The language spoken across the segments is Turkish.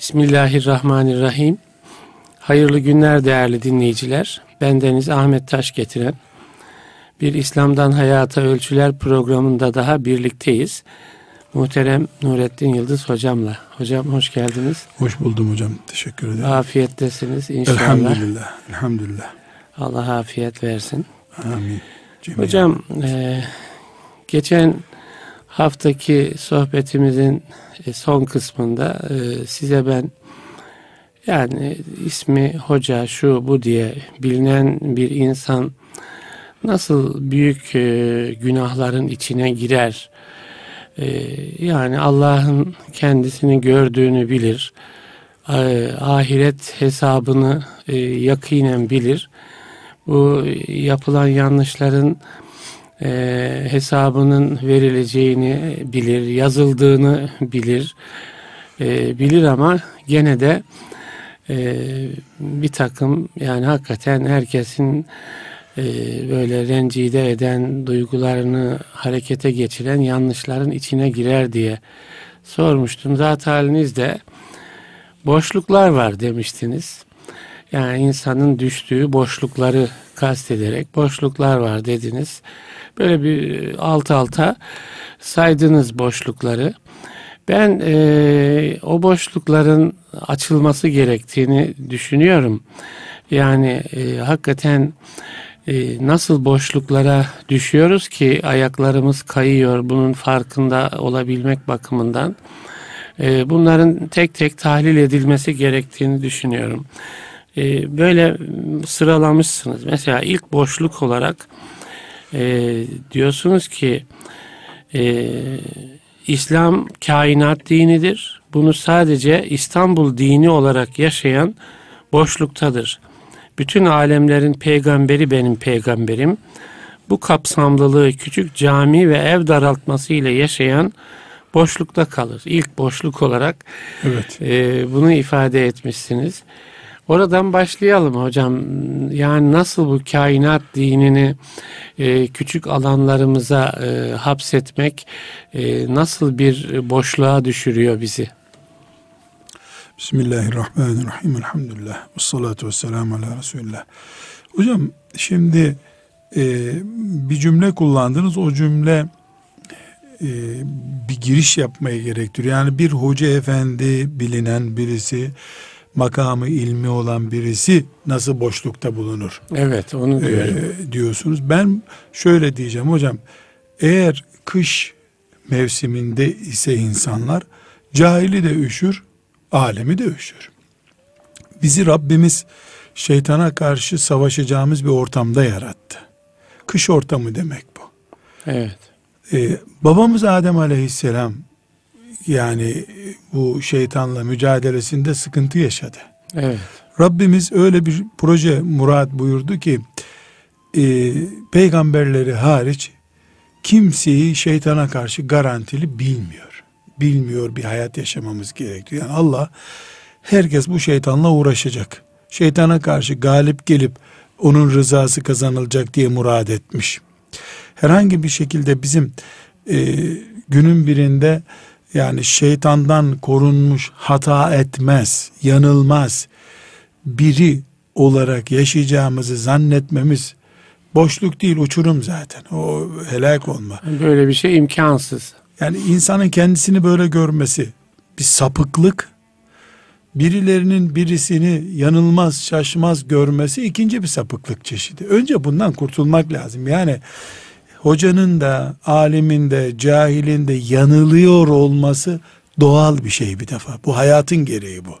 Bismillahirrahmanirrahim. Hayırlı günler değerli dinleyiciler. Bendeniz Ahmet Taş getiren bir İslam'dan Hayata Ölçüler programında daha birlikteyiz. Muhterem Nurettin Yıldız hocamla. Hocam hoş geldiniz. Hoş buldum hocam. Teşekkür ederim. Afiyettesiniz inşallah. Elhamdülillah. Elhamdülillah. Allah afiyet versin. Amin. Cemiyen. Hocam e, geçen haftaki sohbetimizin e, son kısmında e, size ben yani ismi hoca şu bu diye bilinen bir insan nasıl büyük e, günahların içine girer? Yani Allah'ın kendisini gördüğünü bilir. Ahiret hesabını yakinen bilir. Bu yapılan yanlışların e, hesabının verileceğini bilir, yazıldığını bilir, e, bilir ama gene de e, bir takım yani hakikaten herkesin e, böyle rencide eden duygularını harekete geçiren yanlışların içine girer diye sormuştum. Zat halinizde boşluklar var demiştiniz. Yani insanın düştüğü boşlukları kastederek boşluklar var dediniz. Böyle bir alt alta saydınız boşlukları. Ben e, o boşlukların açılması gerektiğini düşünüyorum. Yani e, hakikaten e, nasıl boşluklara düşüyoruz ki ayaklarımız kayıyor bunun farkında olabilmek bakımından. E, bunların tek tek tahlil edilmesi gerektiğini düşünüyorum. E, böyle sıralamışsınız. Mesela ilk boşluk olarak e, diyorsunuz ki e, İslam kainat dinidir. Bunu sadece İstanbul dini olarak yaşayan boşluktadır. Bütün alemlerin peygamberi benim peygamberim. Bu kapsamlılığı küçük cami ve ev daraltması ile yaşayan boşlukta kalır. İlk boşluk olarak evet. e, bunu ifade etmişsiniz. Oradan başlayalım hocam. Yani nasıl bu kainat dinini e, küçük alanlarımıza e, hapsetmek e, nasıl bir boşluğa düşürüyor bizi? Bismillahirrahmanirrahim. Elhamdülillah. Ve salatu ve selamu ala Resulullah. Hocam şimdi e, bir cümle kullandınız. O cümle e, bir giriş yapmaya gerektiriyor. Yani bir hoca efendi bilinen birisi makamı ilmi olan birisi nasıl boşlukta bulunur? Evet onu diyorum. Ee, diyorsunuz. Ben şöyle diyeceğim hocam. Eğer kış mevsiminde ise insanlar cahili de üşür, alemi de üşür. Bizi Rabbimiz şeytana karşı savaşacağımız bir ortamda yarattı. Kış ortamı demek bu. Evet. Ee, babamız Adem aleyhisselam yani bu şeytanla mücadelesinde sıkıntı yaşadı. Evet. Rabbimiz öyle bir proje murat buyurdu ki e, peygamberleri hariç kimseyi şeytana karşı garantili bilmiyor. Bilmiyor bir hayat yaşamamız gerekiyor. Yani Allah herkes bu şeytanla uğraşacak. Şeytana karşı galip gelip onun rızası kazanılacak diye murad etmiş. Herhangi bir şekilde bizim e, günün birinde yani şeytandan korunmuş, hata etmez, yanılmaz biri olarak yaşayacağımızı zannetmemiz boşluk değil uçurum zaten. O helak olma. Böyle bir şey imkansız. Yani insanın kendisini böyle görmesi bir sapıklık. Birilerinin birisini yanılmaz, şaşmaz görmesi ikinci bir sapıklık çeşidi. Önce bundan kurtulmak lazım. Yani hocanın da, alimin de, cahilin de yanılıyor olması doğal bir şey bir defa. Bu hayatın gereği bu.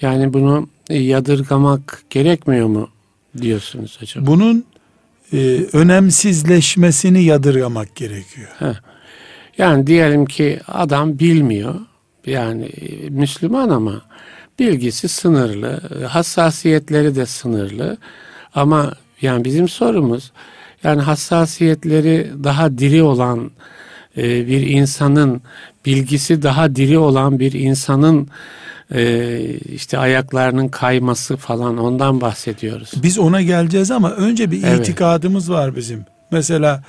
Yani bunu yadırgamak gerekmiyor mu diyorsunuz hocam? Bunun e, önemsizleşmesini yadırgamak gerekiyor. Heh. Yani diyelim ki adam bilmiyor. Yani e, Müslüman ama bilgisi sınırlı, hassasiyetleri de sınırlı. Ama yani bizim sorumuz yani hassasiyetleri daha diri olan e, bir insanın bilgisi daha diri olan bir insanın e, işte ayaklarının kayması falan ondan bahsediyoruz. Biz ona geleceğiz ama önce bir evet. itikadımız var bizim. Mesela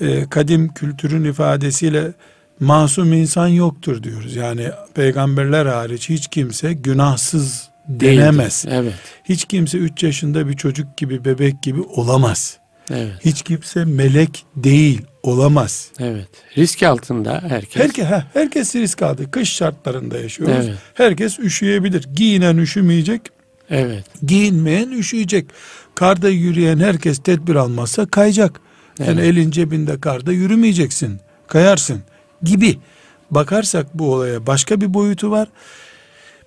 e, kadim kültürün ifadesiyle masum insan yoktur diyoruz. Yani peygamberler hariç hiç kimse günahsız Değildir. denemez. Evet. Hiç kimse 3 yaşında bir çocuk gibi bebek gibi olamaz. Evet. Hiç kimse melek değil olamaz. Evet. Risk altında herkes. Herkes, heh, herkes risk aldı. Kış şartlarında yaşıyoruz. Evet. Herkes üşüyebilir. Giyinen üşümeyecek, Evet. giyinmeyen üşüyecek. Karda yürüyen herkes tedbir almazsa kayacak. Yani Evet. elin cebinde karda yürümeyeceksin. Kayarsın gibi. Bakarsak bu olaya başka bir boyutu var.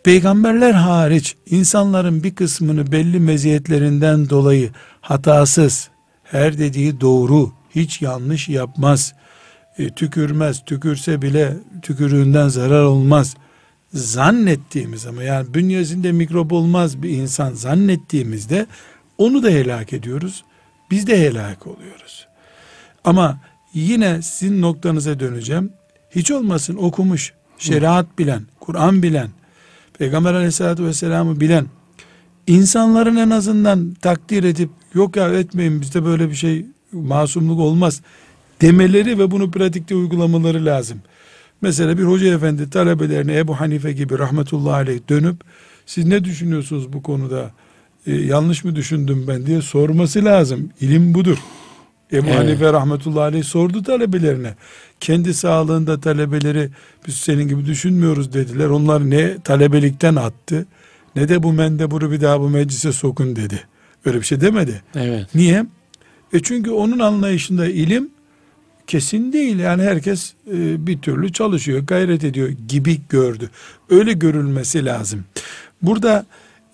Peygamberler hariç insanların bir kısmını belli meziyetlerinden dolayı hatasız, her dediği doğru, hiç yanlış yapmaz, e, tükürmez, tükürse bile tükürüğünden zarar olmaz zannettiğimiz ama yani bünyesinde mikrop olmaz bir insan zannettiğimizde onu da helak ediyoruz. Biz de helak oluyoruz. Ama yine sizin noktanıza döneceğim. Hiç olmasın okumuş, şeriat bilen, Kur'an bilen, Peygamber aleyhissalatü vesselam'ı bilen, insanların en azından takdir edip yok ya etmeyin bizde böyle bir şey masumluk olmaz demeleri ve bunu pratikte uygulamaları lazım. Mesela bir hoca efendi talebelerine Ebu Hanife gibi rahmetullahi aleyh dönüp siz ne düşünüyorsunuz bu konuda Ee, yanlış mı düşündüm ben diye sorması lazım. İlim budur. Ebu Evet. Hanife rahmetullahi aleyh sordu talebelerine. Kendi sağlığında talebeleri biz senin gibi düşünmüyoruz dediler. Onlar ne talebelikten attı ne de bu mendeburu bir daha bu meclise sokun dedi. Öyle bir şey demedi. Evet. Niye? E çünkü onun anlayışında ilim kesin değil. Yani herkes e, bir türlü çalışıyor, gayret ediyor gibi gördü. Öyle görülmesi lazım. Burada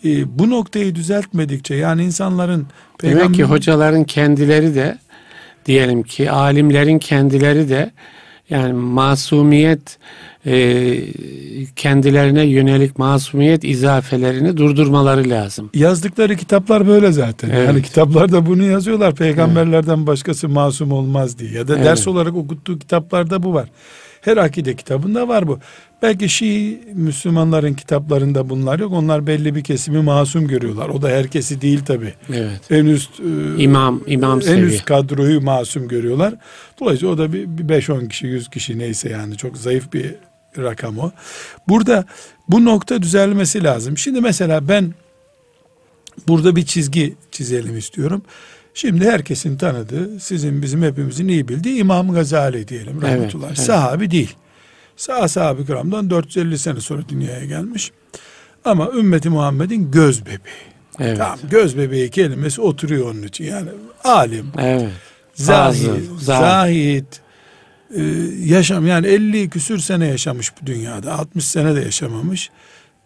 e, bu noktayı düzeltmedikçe yani insanların Demek ki peygamber- hocaların kendileri de diyelim ki alimlerin kendileri de yani masumiyet e, kendilerine yönelik masumiyet izafelerini durdurmaları lazım. yazdıkları kitaplar böyle zaten. Evet. Yani kitaplarda bunu yazıyorlar. Peygamberlerden başkası masum olmaz diye. Ya da Evet. ders olarak okuttuğu kitaplarda bu var. Her akide kitabında var bu. Belki Şii Müslümanların kitaplarında bunlar yok. Onlar belli bir kesimi masum görüyorlar. O da herkesi değil tabi. Evet. En üst e, İmam imam en seviye. üst kadroyu masum görüyorlar. Dolayısıyla o da bir, bir 5-10 kişi 100 kişi neyse yani çok zayıf bir rakam o. Burada bu nokta düzelmesi lazım. Şimdi mesela ben burada bir çizgi çizelim istiyorum. Şimdi herkesin tanıdığı, sizin bizim hepimizin iyi bildiği İmam Gazali diyelim Evet, rahmetullah. evet. Sahabi değil. Sağ sahabi kiramdan 450 sene sonra dünyaya gelmiş. Ama ümmeti Muhammed'in göz bebeği. Evet. Tamam, göz bebeği kelimesi oturuyor onun için. Yani alim, Evet. zahid, Fazıl, zahid. e, yaşam yani 50 küsür sene yaşamış bu dünyada. 60 sene de yaşamamış.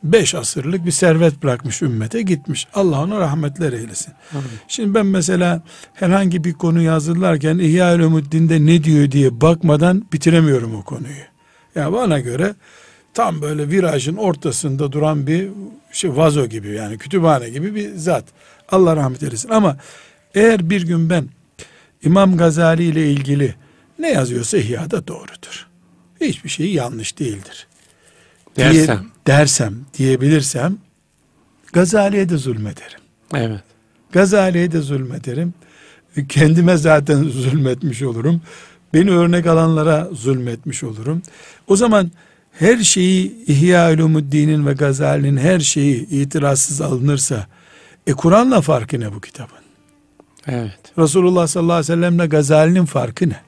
5 asırlık bir servet bırakmış ümmete gitmiş. Allah ona rahmetler eylesin. Amin. Şimdi ben mesela herhangi bir konu hazırlarken İhya Ulumuddin'de ne diyor diye bakmadan bitiremiyorum o konuyu. Ya bana göre tam böyle virajın ortasında duran bir şey vazo gibi yani kütüphane gibi bir zat. Allah rahmet eylesin. Ama eğer bir gün ben İmam Gazali ile ilgili ne yazıyorsa İhya'da doğrudur. Hiçbir şey yanlış değildir. diye- Dersem. dersem, diyebilirsem Gazali'ye de zulmederim. Evet. Gazali'ye de zulmederim. Kendime zaten zulmetmiş olurum. Beni örnek alanlara zulmetmiş olurum. O zaman her şeyi İhya Ulumuddin'in ve Gazali'nin her şeyi itirazsız alınırsa e Kur'an'la farkı ne bu kitabın? Evet. Resulullah sallallahu aleyhi ve sellemle Gazali'nin farkı ne?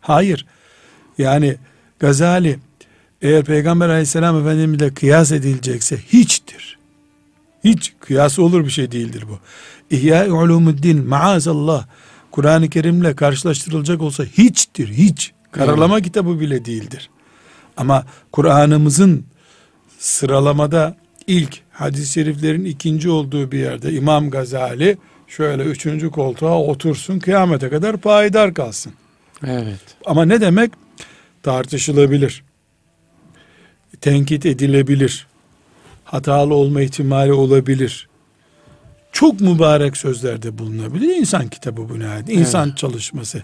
Hayır. Yani Gazali eğer Peygamber aleyhisselam efendimizle kıyas edilecekse hiçtir. Hiç kıyası olur bir şey değildir bu. İhya-i Ulumuddin maazallah Kur'an-ı Kerim'le karşılaştırılacak olsa hiçtir, hiç. Karalama kitabı bile değildir. Ama Kur'an'ımızın sıralamada ilk hadis-i şeriflerin ikinci olduğu bir yerde İmam Gazali şöyle üçüncü koltuğa otursun kıyamete kadar payidar kalsın. Evet. Ama ne demek? Tartışılabilir. Tenkit edilebilir. Hatalı olma ihtimali olabilir. Çok mübarek sözlerde bulunabilir. İnsan kitabı bu nihayet. İnsan çalışması.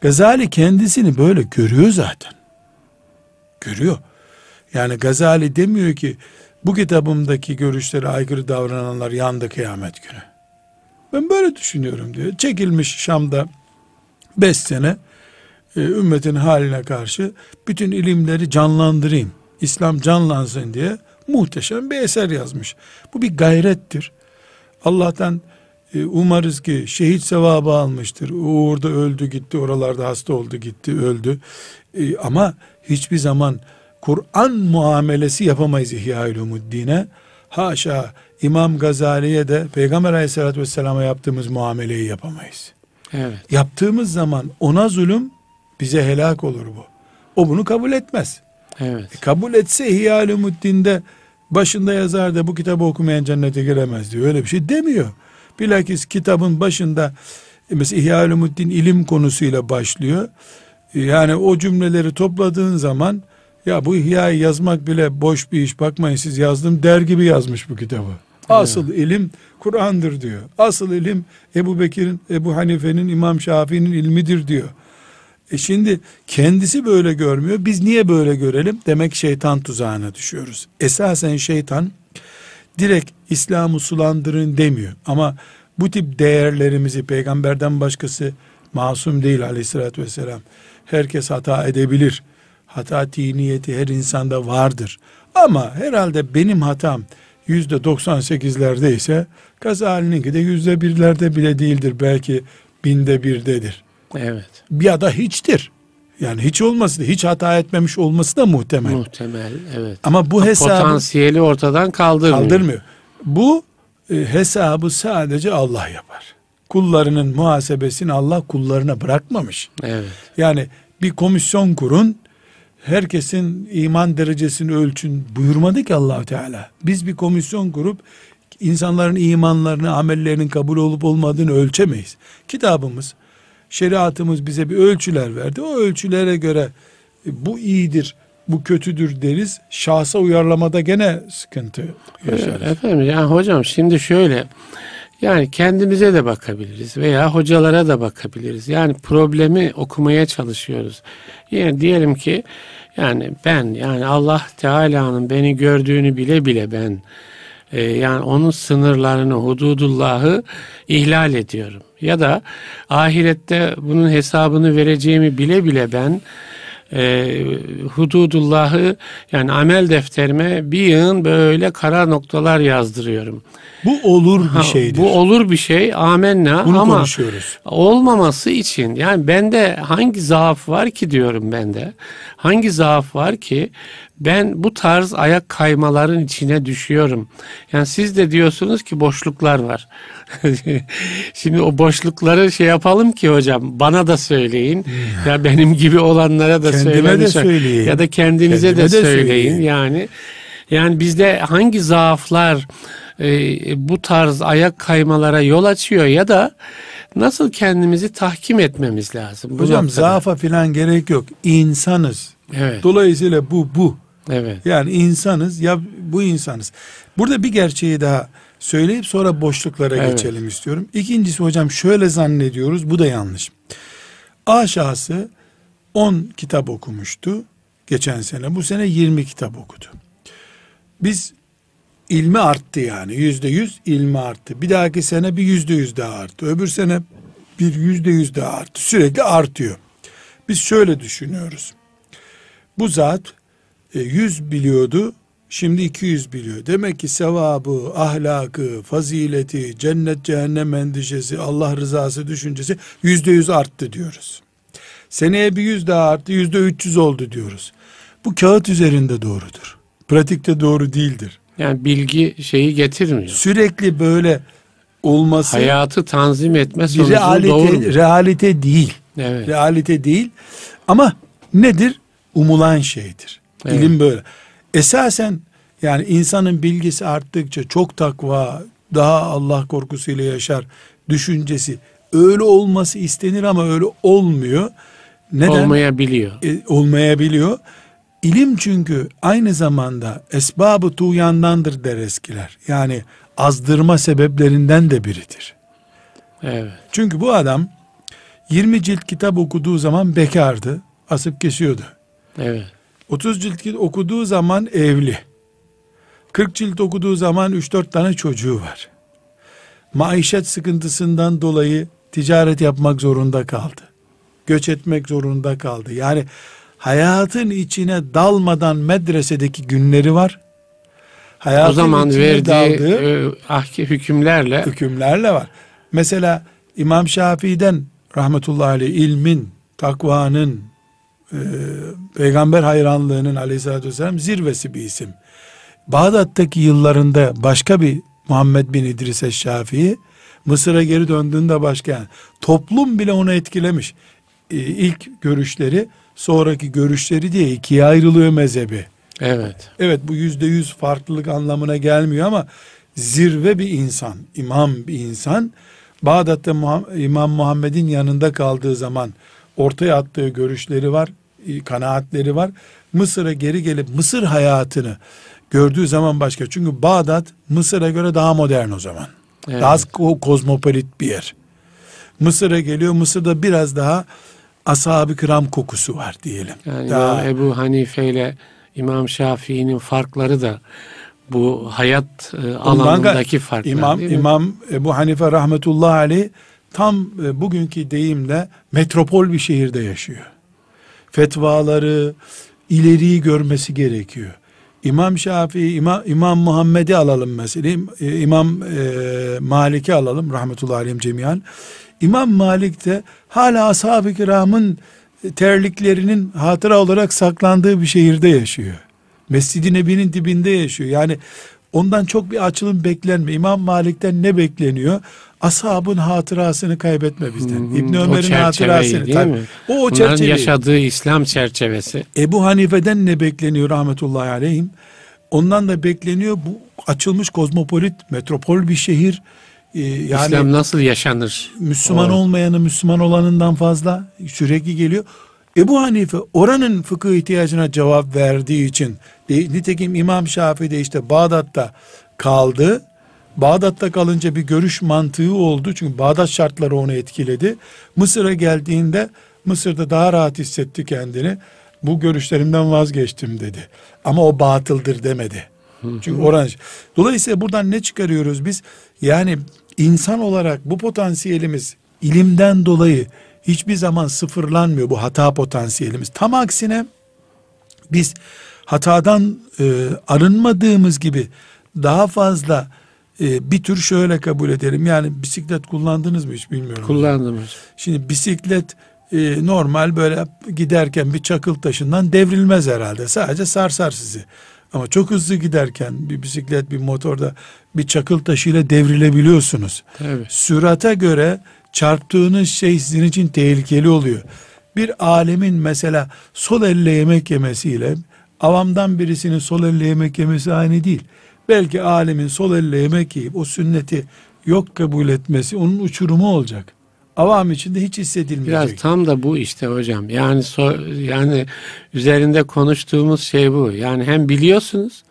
Gazali kendisini böyle görüyor zaten. Görüyor. Yani Gazali demiyor ki bu kitabımdaki görüşlere aykırı davrananlar yandı kıyamet günü. Ben böyle düşünüyorum diyor. Çekilmiş Şam'da 5 sene e, ümmetin haline karşı bütün ilimleri canlandırayım. İslam canlansın diye muhteşem bir eser yazmış. Bu bir gayrettir. Allah'tan e, umarız ki şehit sevabı almıştır. O orada öldü gitti, oralarda hasta oldu gitti öldü. E, ama hiçbir zaman Kur'an muamelesi yapamayız İhya-ül Umuddin'e. Haşa İmam Gazali'ye de Peygamber Aleyhisselatü Vesselam'a yaptığımız muameleyi yapamayız. Evet. Yaptığımız zaman ona zulüm bize helak olur bu. O bunu kabul etmez. Evet. E, kabul etse İhya-ül Umuddin'de başında yazar da bu kitabı okumayan cennete giremez diyor. Öyle bir şey demiyor. Bilakis kitabın başında e, mesela İhya-ül ilim konusuyla başlıyor. E, Yani o cümleleri topladığın zaman ya bu İhya'yı yazmak bile boş bir iş bakmayın siz yazdım der gibi yazmış bu kitabı. Asıl ilim Kur'an'dır diyor. Asıl ilim Ebu Bekir'in, Ebu Hanife'nin, İmam Şafii'nin ilmidir diyor. E şimdi kendisi böyle görmüyor. Biz niye böyle görelim? Demek şeytan tuzağına düşüyoruz. Esasen şeytan direkt İslam'ı sulandırın demiyor. Ama bu tip değerlerimizi peygamberden başkası masum değil aleyhissalatü vesselam. Herkes hata edebilir. Hata niyeti her insanda vardır. Ama herhalde benim hatam yüzde 98'lerde ise Gazali'ninki de yüzde birlerde bile değildir. Belki binde birdedir. Evet. Ya da hiçtir. Yani hiç olması da hiç hata etmemiş olması da muhtemel. Muhtemel. Evet. Ama bu hesabı Potansiyeli ortadan kaldırmıyor. kaldırmıyor. Bu e, hesabı sadece Allah yapar. Kullarının muhasebesini Allah kullarına bırakmamış. Evet. Yani bir komisyon kurun, herkesin iman derecesini ölçün buyurmadı ki allah Teala. Biz bir komisyon kurup insanların imanlarını, amellerinin kabul olup olmadığını ölçemeyiz. Kitabımız, şeriatımız bize bir ölçüler verdi. O ölçülere göre e, bu iyidir, bu kötüdür deriz. Şahsa uyarlamada gene sıkıntı yaşarız. Efendim yani hocam şimdi şöyle yani kendimize de bakabiliriz veya hocalara da bakabiliriz. Yani problemi okumaya çalışıyoruz. Yani diyelim ki yani ben yani Allah Teala'nın beni gördüğünü bile bile ben e, yani onun sınırlarını, hududullahı ihlal ediyorum. Ya da ahirette bunun hesabını vereceğimi bile bile ben e, hududullahı yani amel defterime bir yığın böyle kara noktalar yazdırıyorum. Bu olur bir şeydir. Bu olur bir şey amenna Bunu ama konuşuyoruz. olmaması için yani bende hangi zaaf var ki diyorum bende. Hangi zaaf var ki ben bu tarz ayak kaymaların içine düşüyorum. Yani siz de diyorsunuz ki boşluklar var. Şimdi o boşlukları şey yapalım ki hocam bana da söyleyin. ya benim gibi olanlara da Hmm. Kendime söyleyin. de söyleyin. Ya da kendinize Kendime de de söyleyin. söyleyin. Yani yani bizde hangi zaaflar e, bu tarz ayak kaymalara yol açıyor ya da nasıl kendimizi tahkim etmemiz lazım? bu Hocam noktada? zaafa filan gerek yok. İnsanız. Evet. Dolayısıyla bu bu. Evet. Yani insanız ya bu insanız. Burada bir gerçeği daha söyleyip sonra boşluklara Evet. geçelim istiyorum. İkincisi hocam şöyle zannediyoruz bu da yanlış. A şahsı 10 kitap okumuştu geçen sene. Bu sene 20 kitap okudu. Biz ilmi arttı yani yüzde yüz ilmi arttı. Bir dahaki sene bir yüzde yüz daha arttı. Öbür sene bir yüzde yüz daha arttı. Sürekli artıyor. Biz şöyle düşünüyoruz. Bu zat e, 100 biliyordu, şimdi 200 biliyor. Demek ki sevabı, ahlakı, fazileti, cennet cehennem endişesi, Allah rızası düşüncesi yüzde yüz arttı diyoruz. Seneye bir yüz daha arttı, yüzde 300 oldu diyoruz. Bu kağıt üzerinde doğrudur. Pratikte doğru değildir. Yani bilgi şeyi getirmiyor. Sürekli böyle olması Hayatı tanzim etme sonucu realite, doğru. realite değil. Evet. Realite değil. Ama nedir? Umulan şeydir. Evet. İlim böyle. Esasen yani insanın bilgisi arttıkça çok takva, daha Allah korkusuyla yaşar düşüncesi öyle olması istenir ama öyle olmuyor. Neden? Olmayabiliyor. E, olmayabiliyor. İlim çünkü aynı zamanda esbabı tuğyandandır der eskiler. Yani azdırma sebeplerinden de biridir. Evet. Çünkü bu adam 20 cilt kitap okuduğu zaman bekardı. Asıp kesiyordu. Evet. 30 cilt okuduğu zaman evli. 40 cilt okuduğu zaman 3-4 tane çocuğu var. Maişet sıkıntısından dolayı ticaret yapmak zorunda kaldı. göç etmek zorunda kaldı. Yani hayatın içine dalmadan medresedeki günleri var. Hayatın o zaman verdiği daldığı e, ahki hükümlerle hükümlerle var. Mesela İmam Şafii'den rahmetullahi aleyh ilmin, takvanın, e, peygamber hayranlığının aleyhissalatü vesselam zirvesi bir isim. Bağdat'taki yıllarında başka bir Muhammed bin İdris Şafii Mısır'a geri döndüğünde başka yani toplum bile onu etkilemiş. E, ilk görüşleri sonraki görüşleri diye ikiye ayrılıyor mezhebi. evet. Evet bu yüzde yüz farklılık anlamına gelmiyor ama zirve bir insan, imam bir insan. Bağdat'ta İmam Muhammed'in yanında kaldığı zaman ortaya attığı görüşleri var, e, kanaatleri var. Mısır'a geri gelip Mısır hayatını gördüğü zaman başka. Çünkü Bağdat Mısır'a göre daha modern o zaman. Evet. Daha ko- kozmopolit bir yer. Mısır'a geliyor. Mısır'da biraz daha ashab-ı kiram kokusu var diyelim. Yani daha, İmam Ebu Hanife ile İmam Şafii'nin farkları da bu hayat e, alanındaki farklar İmam? İmam Ebu Hanife rahmetullahi aleyh tam e, bugünkü deyimle metropol bir şehirde yaşıyor. Fetvaları ileriyi görmesi gerekiyor. İmam Şafii, İmam, İmam Muhammed'i alalım mesela. E, İmam e, Malik'i alalım rahmetullahi aleyhim cemiyan. İmam Malik de hala ashab-ı kiramın terliklerinin hatıra olarak saklandığı bir şehirde yaşıyor. Mescid-i Nebi'nin dibinde yaşıyor. Yani ondan çok bir açılım beklenmiyor. İmam Malik'ten ne bekleniyor? Ashabın hatırasını kaybetme bizden. İbn Ömer'in hatırasını. değil tabii. mi? O, o Bunların çerçeveyi. yaşadığı İslam çerçevesi. Ebu Hanife'den ne bekleniyor rahmetullahi aleyhim? Ondan da bekleniyor bu açılmış kozmopolit, metropol bir şehir. Ee, yani İslam nasıl yaşanır? Müslüman O- olmayanı Müslüman olanından fazla sürekli geliyor. Ebu Hanife oranın fıkıh ihtiyacına cevap verdiği için de, nitekim İmam Şafii de işte Bağdat'ta kaldı. Bağdat'ta kalınca bir görüş mantığı oldu. Çünkü Bağdat şartları onu etkiledi. Mısır'a geldiğinde Mısır'da daha rahat hissetti kendini. Bu görüşlerimden vazgeçtim dedi. Ama o batıldır demedi. Çünkü oran. Dolayısıyla buradan ne çıkarıyoruz biz? Yani insan olarak bu potansiyelimiz ilimden dolayı hiçbir zaman sıfırlanmıyor bu hata potansiyelimiz. Tam aksine biz hatadan e, arınmadığımız gibi daha fazla e, bir tür şöyle kabul edelim. Yani bisiklet kullandınız mı hiç bilmiyorum. Kullandım hocam. Şimdi bisiklet e, normal böyle giderken bir çakıl taşından devrilmez herhalde. Sadece sarsar sizi. Ama çok hızlı giderken bir bisiklet bir motorda bir çakıl taşıyla devrilebiliyorsunuz. Tabii. Sürate göre çarptığınız şey sizin için tehlikeli oluyor. Bir alemin mesela sol elle yemek yemesiyle avamdan birisinin sol elle yemek yemesi aynı değil. Belki alemin sol elle yemek yiyip o sünneti yok kabul etmesi onun uçurumu olacak. Avam içinde hiç Biraz hissedilmeyecek. tam da bu işte hocam. Yani so- yani üzerinde konuştuğumuz şey bu. Yani hem biliyorsunuz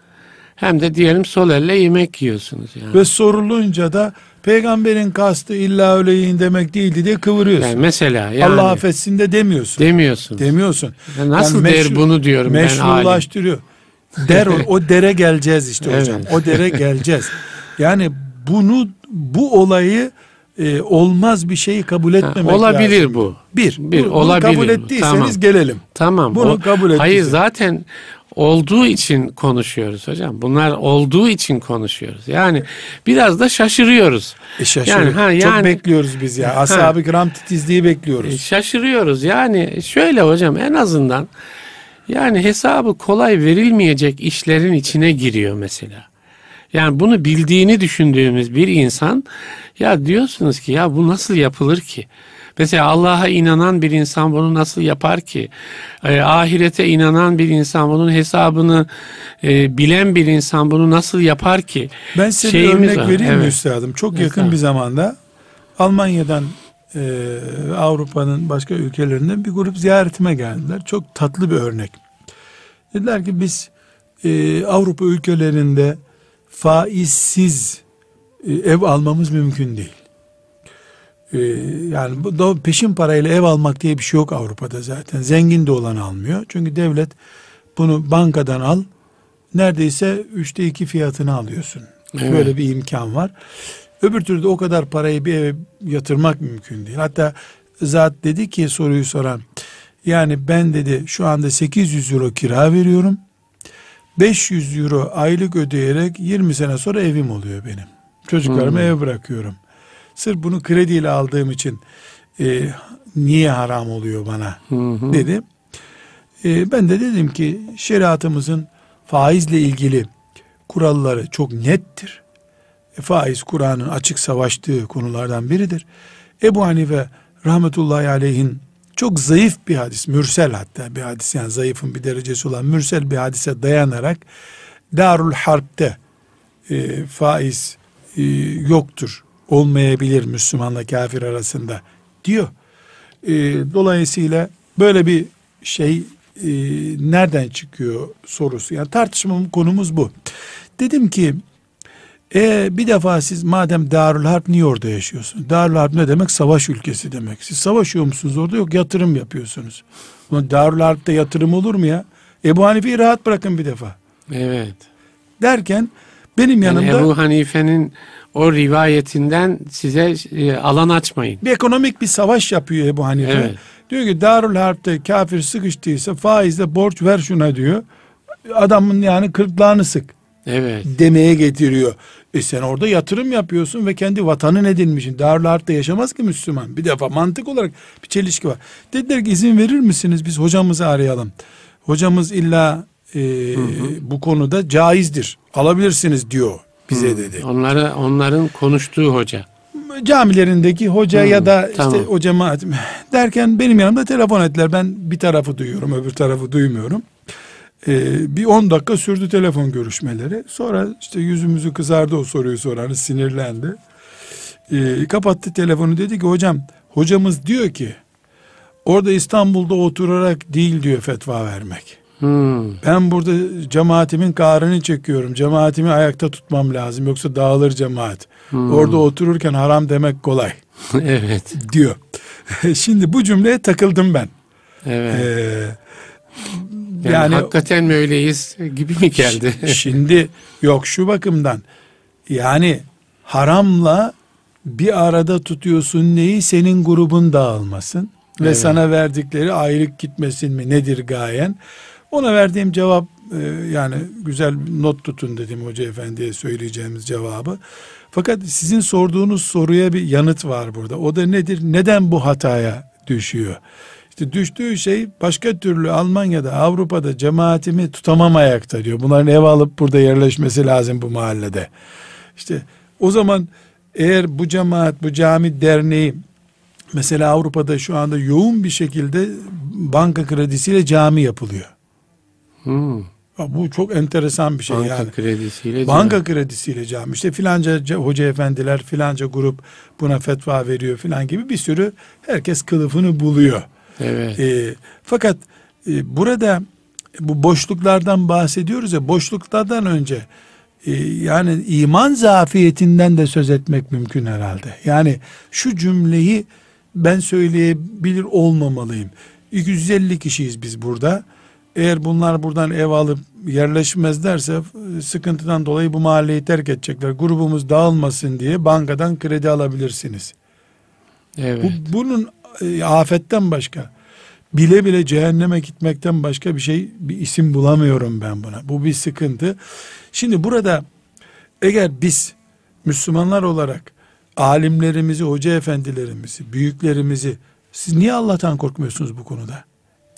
hem de diyelim sol elle yemek yiyorsunuz yani. Ve sorulunca da peygamberin kastı illa öyle yiyin demek değildi diye kıvırıyorsun. Yani mesela yani Allah affetsin de demiyorsun. demiyorsunuz. demiyorsun. Ya nasıl Yani der meşru- bunu diyorum ben alim. meşrulaştırıyor. Der o, o dere geleceğiz işte Evet. hocam. O dere geleceğiz. Yani bunu bu olayı e, olmaz bir şeyi kabul Ha, etmemek olabilir lazım. bu. Bir, Bir, bunu olabilir kabul bu. ettiyseniz Tamam. gelelim. Tamam. Bunu o- kabul ettiysen. Hayır zaten olduğu için konuşuyoruz hocam. Bunlar olduğu için konuşuyoruz. Yani biraz da şaşırıyoruz. E şaşırın. Yani, ha, Çok yani- bekliyoruz biz ya. Ashab-ı kiram titizliği bekliyoruz. E, Şaşırıyoruz. Yani şöyle hocam en azından yani hesabı kolay verilmeyecek işlerin içine giriyor mesela. Yani bunu bildiğini düşündüğümüz bir insan ya diyorsunuz ki ya bu nasıl yapılır ki? Mesela Allah'a inanan bir insan bunu nasıl yapar ki? E, ahirete inanan bir insan bunun hesabını e, bilen bir insan bunu nasıl yapar ki? Ben size bir Şeyimiz örnek var, vereyim mi evet. üstadım? Çok yakın Estağfurullah. bir zamanda Almanya'dan e, Avrupa'nın başka ülkelerinden bir grup ziyaretime geldiler. Çok tatlı bir örnek. Dediler ki biz e, Avrupa ülkelerinde faizsiz ev almamız mümkün değil. E, yani bu da peşin parayla ev almak diye bir şey yok Avrupa'da zaten. Zengin de olan almıyor. Çünkü devlet bunu bankadan al neredeyse üçte iki fiyatını alıyorsun. Evet. Böyle bir imkan var. Öbür türlü o kadar parayı bir eve yatırmak mümkün değil. Hatta zat dedi ki soruyu soran yani ben dedi şu anda 800 euro kira veriyorum. 500 euro aylık ödeyerek 20 sene sonra evim oluyor benim. Çocuklarımı Hmm. eve bırakıyorum. Sırf bunu krediyle aldığım için e, niye haram oluyor bana hı. dedi. E, ben de dedim ki şeriatımızın faizle ilgili kuralları çok nettir. E, faiz Kur'an'ın açık savaştığı konulardan biridir. Ebu Hanife rahmetullahi aleyhin çok zayıf bir hadis, mürsel hatta bir hadis yani zayıfın bir derecesi olan mürsel bir hadise dayanarak Darul Harp'te e, faiz e, yoktur, olmayabilir Müslümanla kafir arasında diyor. E, dolayısıyla böyle bir şey e, nereden çıkıyor sorusu. Yani tartışmamın konumuz bu. Dedim ki e, bir defa siz madem Darül Harp niye orada yaşıyorsunuz? Darül Harp ne demek? Savaş ülkesi demek. Siz savaşıyor musunuz orada? Yok yatırım yapıyorsunuz. Ulan Darül Harp'te yatırım olur mu ya? Ebu Hanife'yi rahat bırakın bir defa. Evet. Derken benim Yani yanımda Ebu Hanife'nin o rivayetinden size e, alan açmayın. bir ekonomik bir savaş yapıyor Ebu Hanife. Evet. Diyor ki Darül Harp'te kafir sıkıştıysa faizle borç ver şuna diyor. Adamın yani kırklağını sık Evet. demeye getiriyor. E sen orada yatırım yapıyorsun ve kendi vatanın edinmişsin. Darül Harp'te yaşamaz ki Müslüman. Bir defa mantık olarak bir çelişki var. Dediler ki izin verir misiniz biz hocamızı arayalım. Hocamız illa e, bu konuda caizdir. Alabilirsiniz diyor bize dedi. Onları onların konuştuğu hoca. camilerindeki hoca Hmm, ya da işte tamam. o cemaat derken benim yanımda telefon ettiler. Ben bir tarafı duyuyorum, öbür tarafı duymuyorum. Ee, bir 10 dakika sürdü telefon görüşmeleri. Sonra işte yüzümüzü kızardı o soruyu soranı sinirlendi. Ee, kapattı telefonu dedi ki hocam hocamız diyor ki orada İstanbul'da oturarak değil diyor fetva vermek. Hmm. Ben burada cemaatimin kahrını çekiyorum. Cemaatimi ayakta tutmam lazım. Yoksa dağılır cemaat. Hmm. Orada otururken haram demek kolay evet. diyor. Şimdi bu cümleye takıldım ben. Evet. Ee, yani, yani hakikaten mi öyleyiz gibi mi geldi? şimdi yok şu bakımdan yani haramla bir arada tutuyorsun neyi senin grubun dağılmasın ve Evet. sana verdikleri aylık gitmesin mi nedir gayen? Ona verdiğim cevap e, yani güzel not tutun dedim hoca efendiye söyleyeceğimiz cevabı. Fakat sizin sorduğunuz soruya bir yanıt var burada. O da nedir? Neden bu hataya düşüyor? İşte düştüğü şey başka türlü Almanya'da, Avrupa'da cemaatimi tutamam ayakta diyor. Bunların ev alıp burada yerleşmesi lazım bu mahallede. İşte o zaman eğer bu cemaat, bu cami derneği mesela Avrupa'da şu anda yoğun bir şekilde banka kredisiyle cami yapılıyor. Hmm. Bu çok enteresan bir şey Banka yani. kredisiyle. Banka kredisiyle cami işte filanca hoca efendiler filanca grup buna fetva veriyor filan gibi bir sürü herkes kılıfını buluyor. Evet. E, fakat e, burada bu boşluklardan bahsediyoruz ya boşluklardan önce e, yani iman zafiyetinden de söz etmek mümkün herhalde. Yani şu cümleyi ben söyleyebilir olmamalıyım. 250 kişiyiz biz burada. Eğer bunlar buradan ev alıp yerleşmezlerse e, sıkıntıdan dolayı bu mahalleyi terk edecekler. Grubumuz dağılmasın diye bankadan kredi alabilirsiniz. evet. Bu, bunun e, afetten başka bile bile cehenneme gitmekten başka bir şey bir isim bulamıyorum ben buna. Bu bir sıkıntı. Şimdi burada eğer biz Müslümanlar olarak alimlerimizi, hoca efendilerimizi, büyüklerimizi siz niye Allah'tan korkmuyorsunuz bu konuda?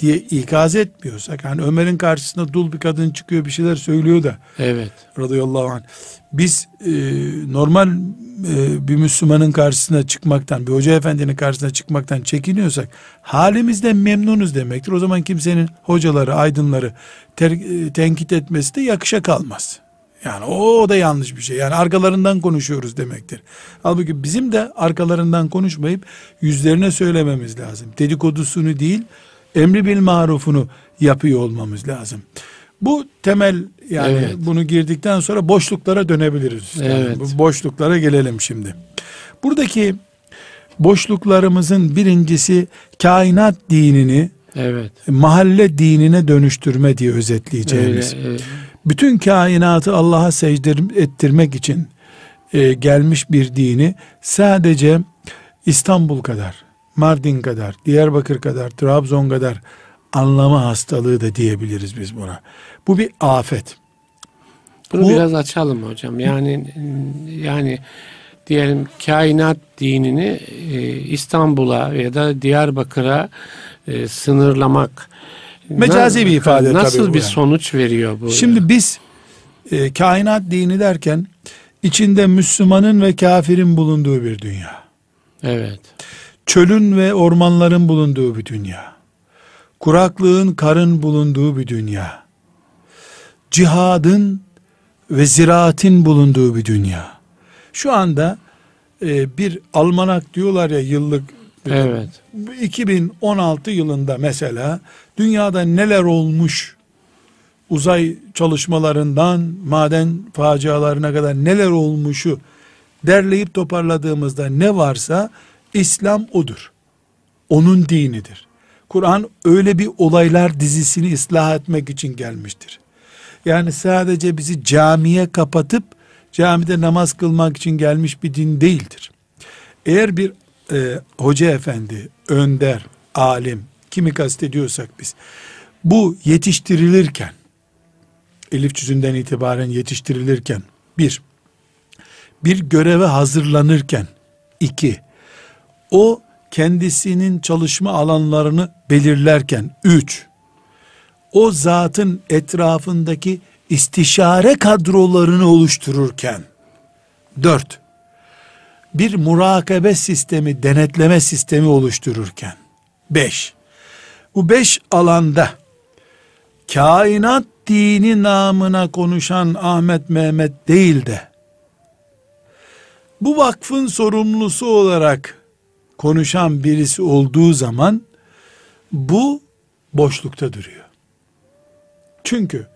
Diye ikaz etmiyorsak hani Ömer'in karşısında dul bir kadın çıkıyor bir şeyler söylüyor da Evet. radıyallahu anh. Biz e, normal e, bir Müslümanın karşısına çıkmaktan, bir hoca efendinin karşısına çıkmaktan çekiniyorsak halimizden memnunuz demektir. O zaman kimsenin hocaları, aydınları ter- e, tenkit etmesi de yakışa kalmaz. Yani o, o da yanlış bir şey. Yani arkalarından konuşuyoruz demektir. Halbuki bizim de arkalarından konuşmayıp yüzlerine söylememiz lazım. Dedikodusunu değil, emri bil marufunu yapıyor olmamız lazım. Bu temel yani Evet. bunu girdikten sonra boşluklara dönebiliriz. Yani Evet. bu boşluklara gelelim şimdi. Buradaki boşluklarımızın birincisi kainat dinini Evet. mahalle dinine dönüştürme diye Öyle, özetleyeceğimiz. e, Bütün kainatı Allah'a secde ettirmek için e, gelmiş bir dini sadece İstanbul kadar Mardin kadar, Diyarbakır kadar, Trabzon kadar anlama hastalığı da diyebiliriz biz buna. Bu bir afet. Bunu Bu- biraz açalım hocam. Yani yani diyelim kainat dinini e, İstanbul'a ya da Diyarbakır'a e, sınırlamak Mecazi bir ifade nasıl tabii bu bir yani. sonuç veriyor bu? Şimdi biz e, kainat dini derken içinde Müslümanın ve kafirin bulunduğu bir dünya. evet. Çölün ve ormanların bulunduğu bir dünya. Kuraklığın, karın bulunduğu bir dünya. Cihadın ve ziraatin bulunduğu bir dünya. Şu anda e, bir almanak diyorlar ya yıllık. Evet. 2016 yılında mesela dünyada neler olmuş uzay çalışmalarından maden facialarına kadar neler olmuşu derleyip toparladığımızda ne varsa İslam odur. Onun dinidir. Kur'an öyle bir olaylar dizisini ıslah etmek için gelmiştir. Yani sadece bizi camiye kapatıp camide namaz kılmak için gelmiş bir din değildir. Eğer bir e, hoca efendi, önder, alim, kimi kastediyorsak biz, bu yetiştirilirken, elif cüzünden itibaren yetiştirilirken, bir, bir göreve hazırlanırken, iki, o kendisinin çalışma alanlarını belirlerken, üç, o zatın etrafındaki istişare kadrolarını oluştururken, dört, bir murakabe sistemi, denetleme sistemi oluştururken, beş, bu beş alanda kainat dini namına konuşan Ahmet Mehmet değil de, bu vakfın sorumlusu olarak konuşan birisi olduğu zaman, bu boşlukta duruyor. Çünkü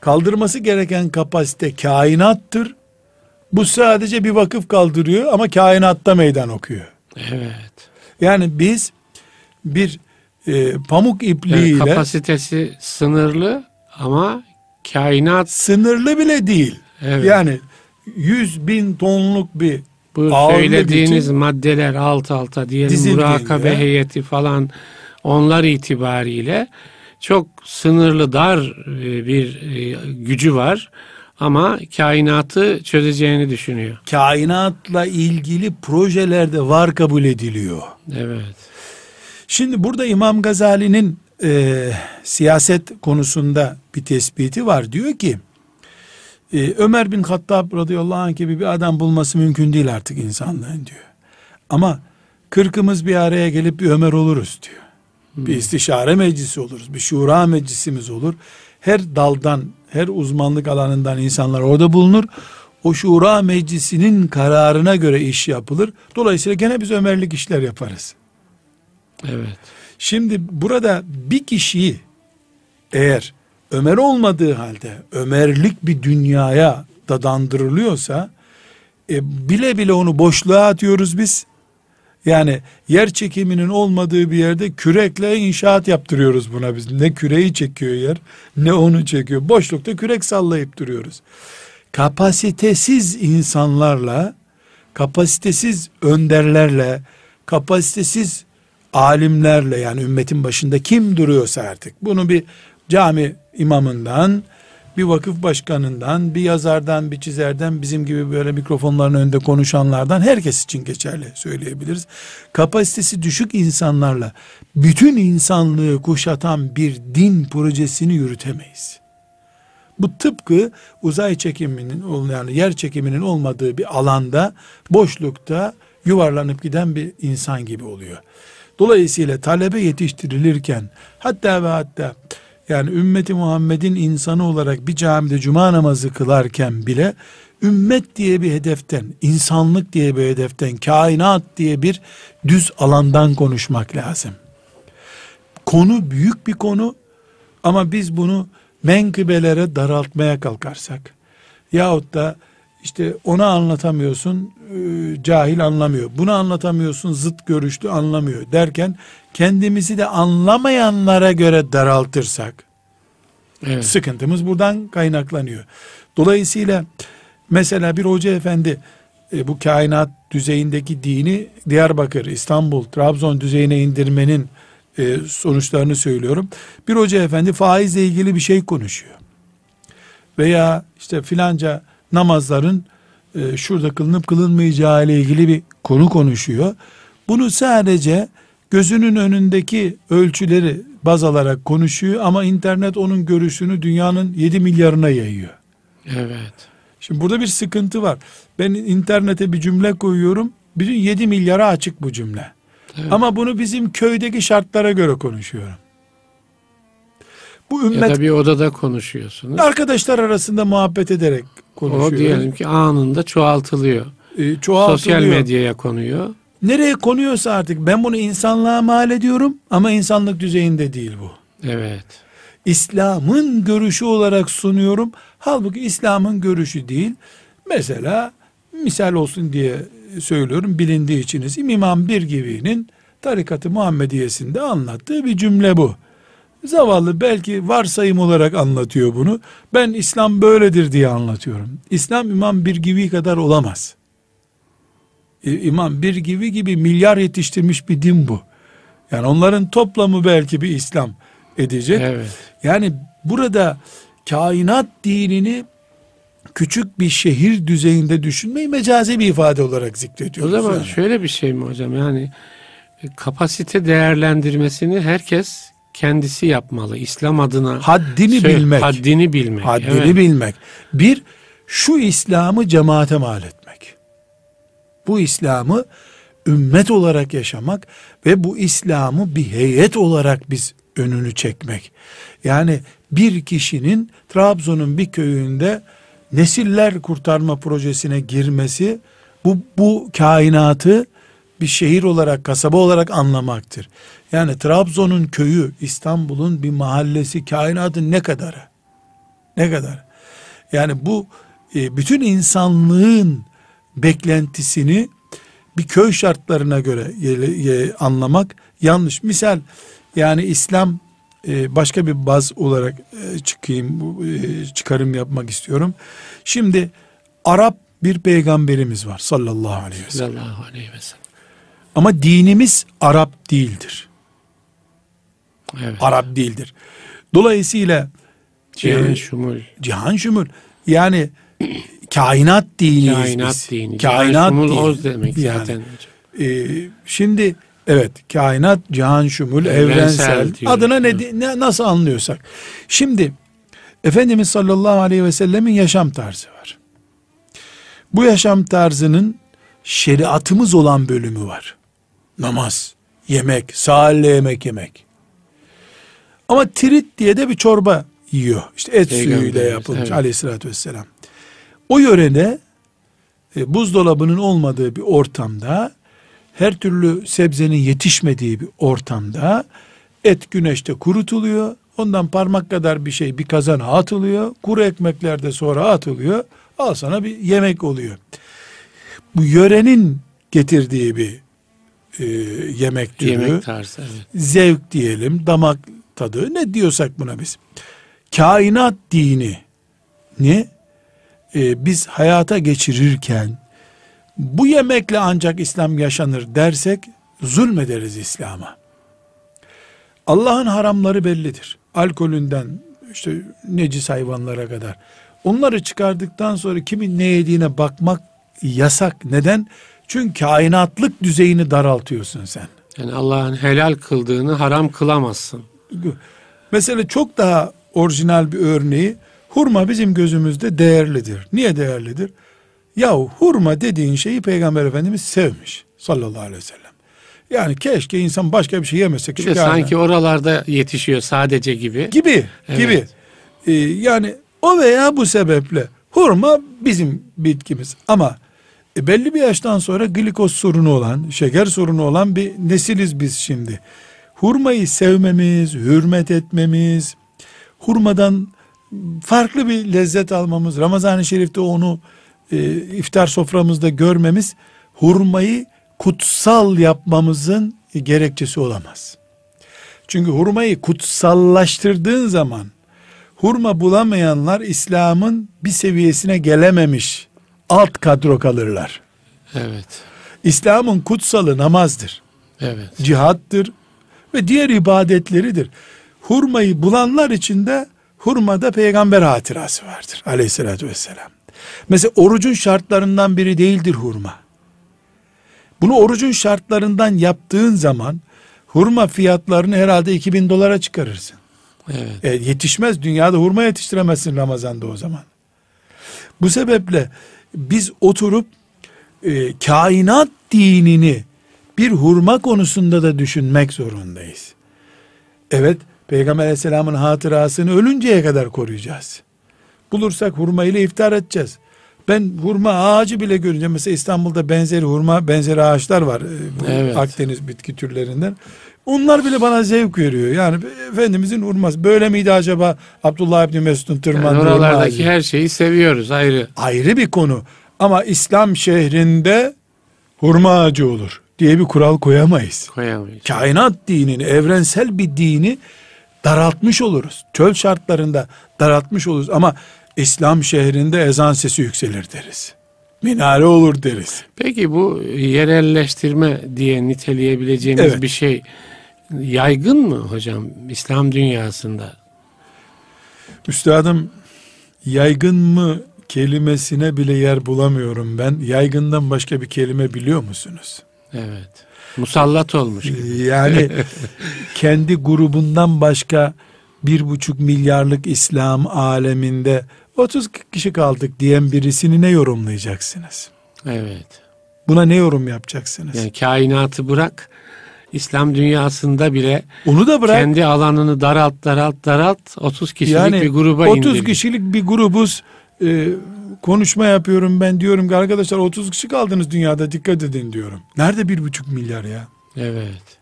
kaldırması gereken kapasite kainattır. Bu sadece bir vakıf kaldırıyor ama kainatta meydan okuyor. Evet. Yani biz bir e, pamuk Yani ipliğiyle kapasitesi sınırlı ama kainat sınırlı bile değil. Evet. Yani 100 bin tonluk bir bu ağırlık söylediğiniz için- maddeler alt alta diyelim murakabe heyeti falan onlar itibariyle çok sınırlı dar e, bir e, gücü var ama kainatı çözeceğini düşünüyor. kainatla ilgili projelerde var kabul ediliyor. Evet. Şimdi burada İmam Gazali'nin e, siyaset konusunda bir tespiti var. Diyor ki e, Ömer bin Hattab radıyallahu anh gibi bir adam bulması mümkün değil artık insanlığın diyor. Ama kırkımız bir araya gelip bir Ömer oluruz diyor. Bir istişare meclisi oluruz. Bir şura meclisimiz olur. Her daldan, her uzmanlık alanından insanlar orada bulunur. O şura meclisinin kararına göre iş yapılır. Dolayısıyla gene biz Ömerlik işler yaparız. Evet. Şimdi burada bir kişiyi eğer Ömer olmadığı halde Ömerlik bir dünyaya dadandırılıyorsa e, bile bile onu boşluğa atıyoruz biz. Yani yer çekiminin olmadığı bir yerde kürekle inşaat yaptırıyoruz buna biz. Ne küreği çekiyor yer ne onu çekiyor. Boşlukta kürek sallayıp duruyoruz. Kapasitesiz insanlarla, kapasitesiz önderlerle, kapasitesiz alimlerle yani ümmetin başında kim duruyorsa artık bunu bir cami imamından bir vakıf başkanından bir yazardan bir çizerden bizim gibi böyle mikrofonların önünde konuşanlardan herkes için geçerli söyleyebiliriz. Kapasitesi düşük insanlarla bütün insanlığı kuşatan bir din projesini yürütemeyiz. Bu tıpkı uzay çekiminin yani yer çekiminin olmadığı bir alanda boşlukta yuvarlanıp giden bir insan gibi oluyor. Dolayısıyla talebe yetiştirilirken hatta ve hatta yani ümmeti Muhammed'in insanı olarak bir camide cuma namazı kılarken bile ümmet diye bir hedeften, insanlık diye bir hedeften, kainat diye bir düz alandan konuşmak lazım. Konu büyük bir konu ama biz bunu menkıbelere daraltmaya kalkarsak yahut da işte ona anlatamıyorsun e, cahil anlamıyor. Bunu anlatamıyorsun zıt görüşlü anlamıyor derken kendimizi de anlamayanlara göre daraltırsak Evet. sıkıntımız buradan kaynaklanıyor. Dolayısıyla mesela bir hoca efendi e, bu kainat düzeyindeki dini Diyarbakır, İstanbul, Trabzon düzeyine indirmenin e, sonuçlarını söylüyorum. Bir hoca efendi faizle ilgili bir şey konuşuyor. Veya işte filanca namazların e, şurada kılınıp kılınmayacağı ile ilgili bir konu konuşuyor. Bunu sadece gözünün önündeki ölçüleri baz alarak konuşuyor ama internet onun görüşünü dünyanın 7 milyarına yayıyor. Evet. Şimdi burada bir sıkıntı var. Ben internete bir cümle koyuyorum. Bütün 7 milyara açık bu cümle. Evet. Ama bunu bizim köydeki şartlara göre konuşuyorum. Bu Ya ümmet da bir odada konuşuyorsunuz. arkadaşlar arasında muhabbet ederek konuşuyoruz. O diyelim ki anında çoğaltılıyor. E, çoğaltılıyor. Sosyal medyaya konuyor. Nereye konuyorsa artık ben bunu insanlığa mal ediyorum ama insanlık düzeyinde değil bu. Evet. İslam'ın görüşü olarak sunuyorum. Halbuki İslam'ın görüşü değil. Mesela misal olsun diye söylüyorum bilindiği içiniz. İmam Bir Gibi'nin tarikatı Muhammediyesinde anlattığı bir cümle bu. Zavallı belki varsayım olarak anlatıyor bunu. Ben İslam böyledir diye anlatıyorum. İslam İmam Bir Gibi kadar olamaz. İmam Bir Gibi gibi milyar yetiştirmiş bir din bu. Yani onların toplamı belki bir İslam edecek. Evet. Yani burada kainat dinini küçük bir şehir düzeyinde düşünmeyi mecazi bir ifade olarak O zikrediyoruz. zaman yani. şöyle bir şey mi hocam? Yani kapasite değerlendirmesini herkes kendisi yapmalı. İslam adına haddini Söyle- bilmek. Haddini bilmek. haddini evet. bilmek. Bir, şu İslam'ı cemaate mal etmek. Bu İslam'ı ümmet olarak yaşamak ve bu İslam'ı bir heyet olarak biz önünü çekmek. Yani bir kişinin Trabzon'un bir köyünde nesiller kurtarma projesine girmesi bu, bu kainatı bir şehir olarak, kasaba olarak anlamaktır. Yani Trabzon'un köyü, İstanbul'un bir mahallesi, kainatın ne kadarı? Ne kadar? Yani bu e, bütün insanlığın beklentisini bir köy şartlarına göre anlamak yanlış. Misal yani İslam e, başka bir baz olarak e, çıkayım e, çıkarım yapmak istiyorum. Şimdi Arap bir peygamberimiz var sallallahu aleyhi ve sellem. Sallallahu aleyhi ve sellem. Ama dinimiz Arap değildir. Evet. Arap değildir. Dolayısıyla Cihan e, şumul. cihan şumul yani kainat diniyiz Kainat biz. dini. Kainat şumul dini. oz demek Yani, zaten. e, şimdi evet kainat cihan şumul Evrensel evrensel, diyoruz. adına ne, ne nasıl anlıyorsak. Şimdi Efendimiz sallallahu aleyhi ve sellemin yaşam tarzı var. Bu yaşam tarzının şeriatımız olan bölümü var. Namaz, yemek, saalle yemek yemek. Ama tirit diye de bir çorba yiyor. İşte et suyuyla Peygamberimiz, yapılmış evet. aleyhissalatü vesselam. O yörede e, buzdolabının olmadığı bir ortamda her türlü sebzenin yetişmediği bir ortamda et güneşte kurutuluyor. Ondan parmak kadar bir şey bir kazana atılıyor. Kuru ekmekler de sonra atılıyor. Al sana bir yemek oluyor. Bu yörenin getirdiği bir e, yemek türü Yemek tarzı. Evet. zevk diyelim, damak tadı ne diyorsak buna biz. Kainat dini ne? Ee, biz hayata geçirirken bu yemekle ancak İslam yaşanır dersek zulmederiz İslam'a. Allah'ın haramları bellidir. Alkolünden işte necis hayvanlara kadar. Onları çıkardıktan sonra kimin ne yediğine bakmak yasak. Neden? Çünkü kainatlık düzeyini daraltıyorsun sen. Yani Allah'ın helal kıldığını haram kılamazsın. Mesela çok daha orijinal bir örneği hurma bizim gözümüzde değerlidir. Niye değerlidir? Yahu hurma dediğin şeyi Peygamber Efendimiz sevmiş sallallahu aleyhi ve sellem. Yani keşke insan başka bir şey yemese. Bir de sanki oralarda yetişiyor sadece gibi. gibi Evet. gibi. Ee, yani o veya bu sebeple hurma bizim bitkimiz ama e, belli bir yaştan sonra glikoz sorunu olan, şeker sorunu olan bir nesiliz biz şimdi. Hurmayı sevmemiz, hürmet etmemiz, hurmadan farklı bir lezzet almamız, Ramazan-ı Şerif'te onu e, iftar soframızda görmemiz, hurmayı kutsal yapmamızın gerekçesi olamaz. Çünkü hurmayı kutsallaştırdığın zaman hurma bulamayanlar İslam'ın bir seviyesine gelememiş alt kadro kalırlar. Evet. İslam'ın kutsalı namazdır. Evet. cihattır ve diğer ibadetleridir. Hurmayı bulanlar içinde hurmada peygamber hatırası vardır aleyhissalatü vesselam. Mesela orucun şartlarından biri değildir hurma. Bunu orucun şartlarından yaptığın zaman hurma fiyatlarını herhalde 2000 dolara çıkarırsın. Evet. E, yetişmez dünyada hurma yetiştiremezsin Ramazan'da o zaman. Bu sebeple biz oturup e, kainat dinini bir hurma konusunda da düşünmek zorundayız. Evet Peygamber aleyhisselamın hatırasını ölünceye kadar koruyacağız. Bulursak hurma ile iftar edeceğiz. Ben hurma ağacı bile görünce mesela İstanbul'da benzeri hurma benzeri ağaçlar var. e, Evet. Akdeniz bitki türlerinden. Onlar bile bana zevk veriyor. Yani Efendimizin hurması. Böyle miydi acaba Abdullah İbni Mesud'un Yani tırmandığı hurma oralardaki ağacı? her şeyi seviyoruz ayrı. Ayrı bir konu. Ama İslam şehrinde hurma ağacı olur diye bir kural koyamayız. Koyamayız. Kainat dinini, evrensel bir dini daraltmış oluruz. Çöl şartlarında daraltmış oluruz ama İslam şehrinde ezan sesi yükselir deriz. Minare olur deriz. Peki bu yerelleştirme diye niteleyebileceğimiz Evet. bir şey yaygın mı hocam İslam dünyasında? Üstadım yaygın mı kelimesine bile yer bulamıyorum ben. Yaygından başka bir kelime biliyor musunuz? Evet. Musallat olmuş. gibi. Yani kendi grubundan başka bir buçuk milyarlık İslam aleminde 30 kişi kaldık diyen birisini ne yorumlayacaksınız? Evet. Buna ne yorum yapacaksınız? Yani kainatı bırak İslam dünyasında bile Onu da bırak. kendi alanını daralt daralt daralt 30 kişilik yani bir gruba 30 indirdi. kişilik bir grubuz. Ee, konuşma yapıyorum ben diyorum ki arkadaşlar 30 kişi kaldınız dünyada dikkat edin diyorum. Nerede bir buçuk milyar ya? Evet.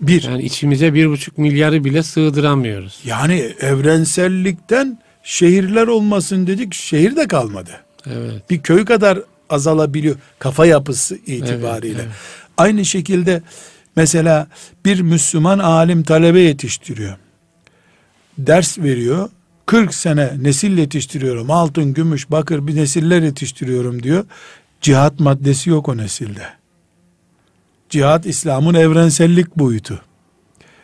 Bir. Yani içimize bir buçuk milyarı bile sığdıramıyoruz. Yani evrensellikten şehirler olmasın dedik şehir de kalmadı. Evet. bir köy kadar azalabiliyor kafa yapısı itibariyle. Evet, evet. Aynı şekilde mesela bir Müslüman alim talebe yetiştiriyor. Ders veriyor. 40 sene nesil yetiştiriyorum. Altın, gümüş, bakır bir nesiller yetiştiriyorum diyor. Cihat maddesi yok o nesilde. Cihat İslam'ın evrensellik boyutu.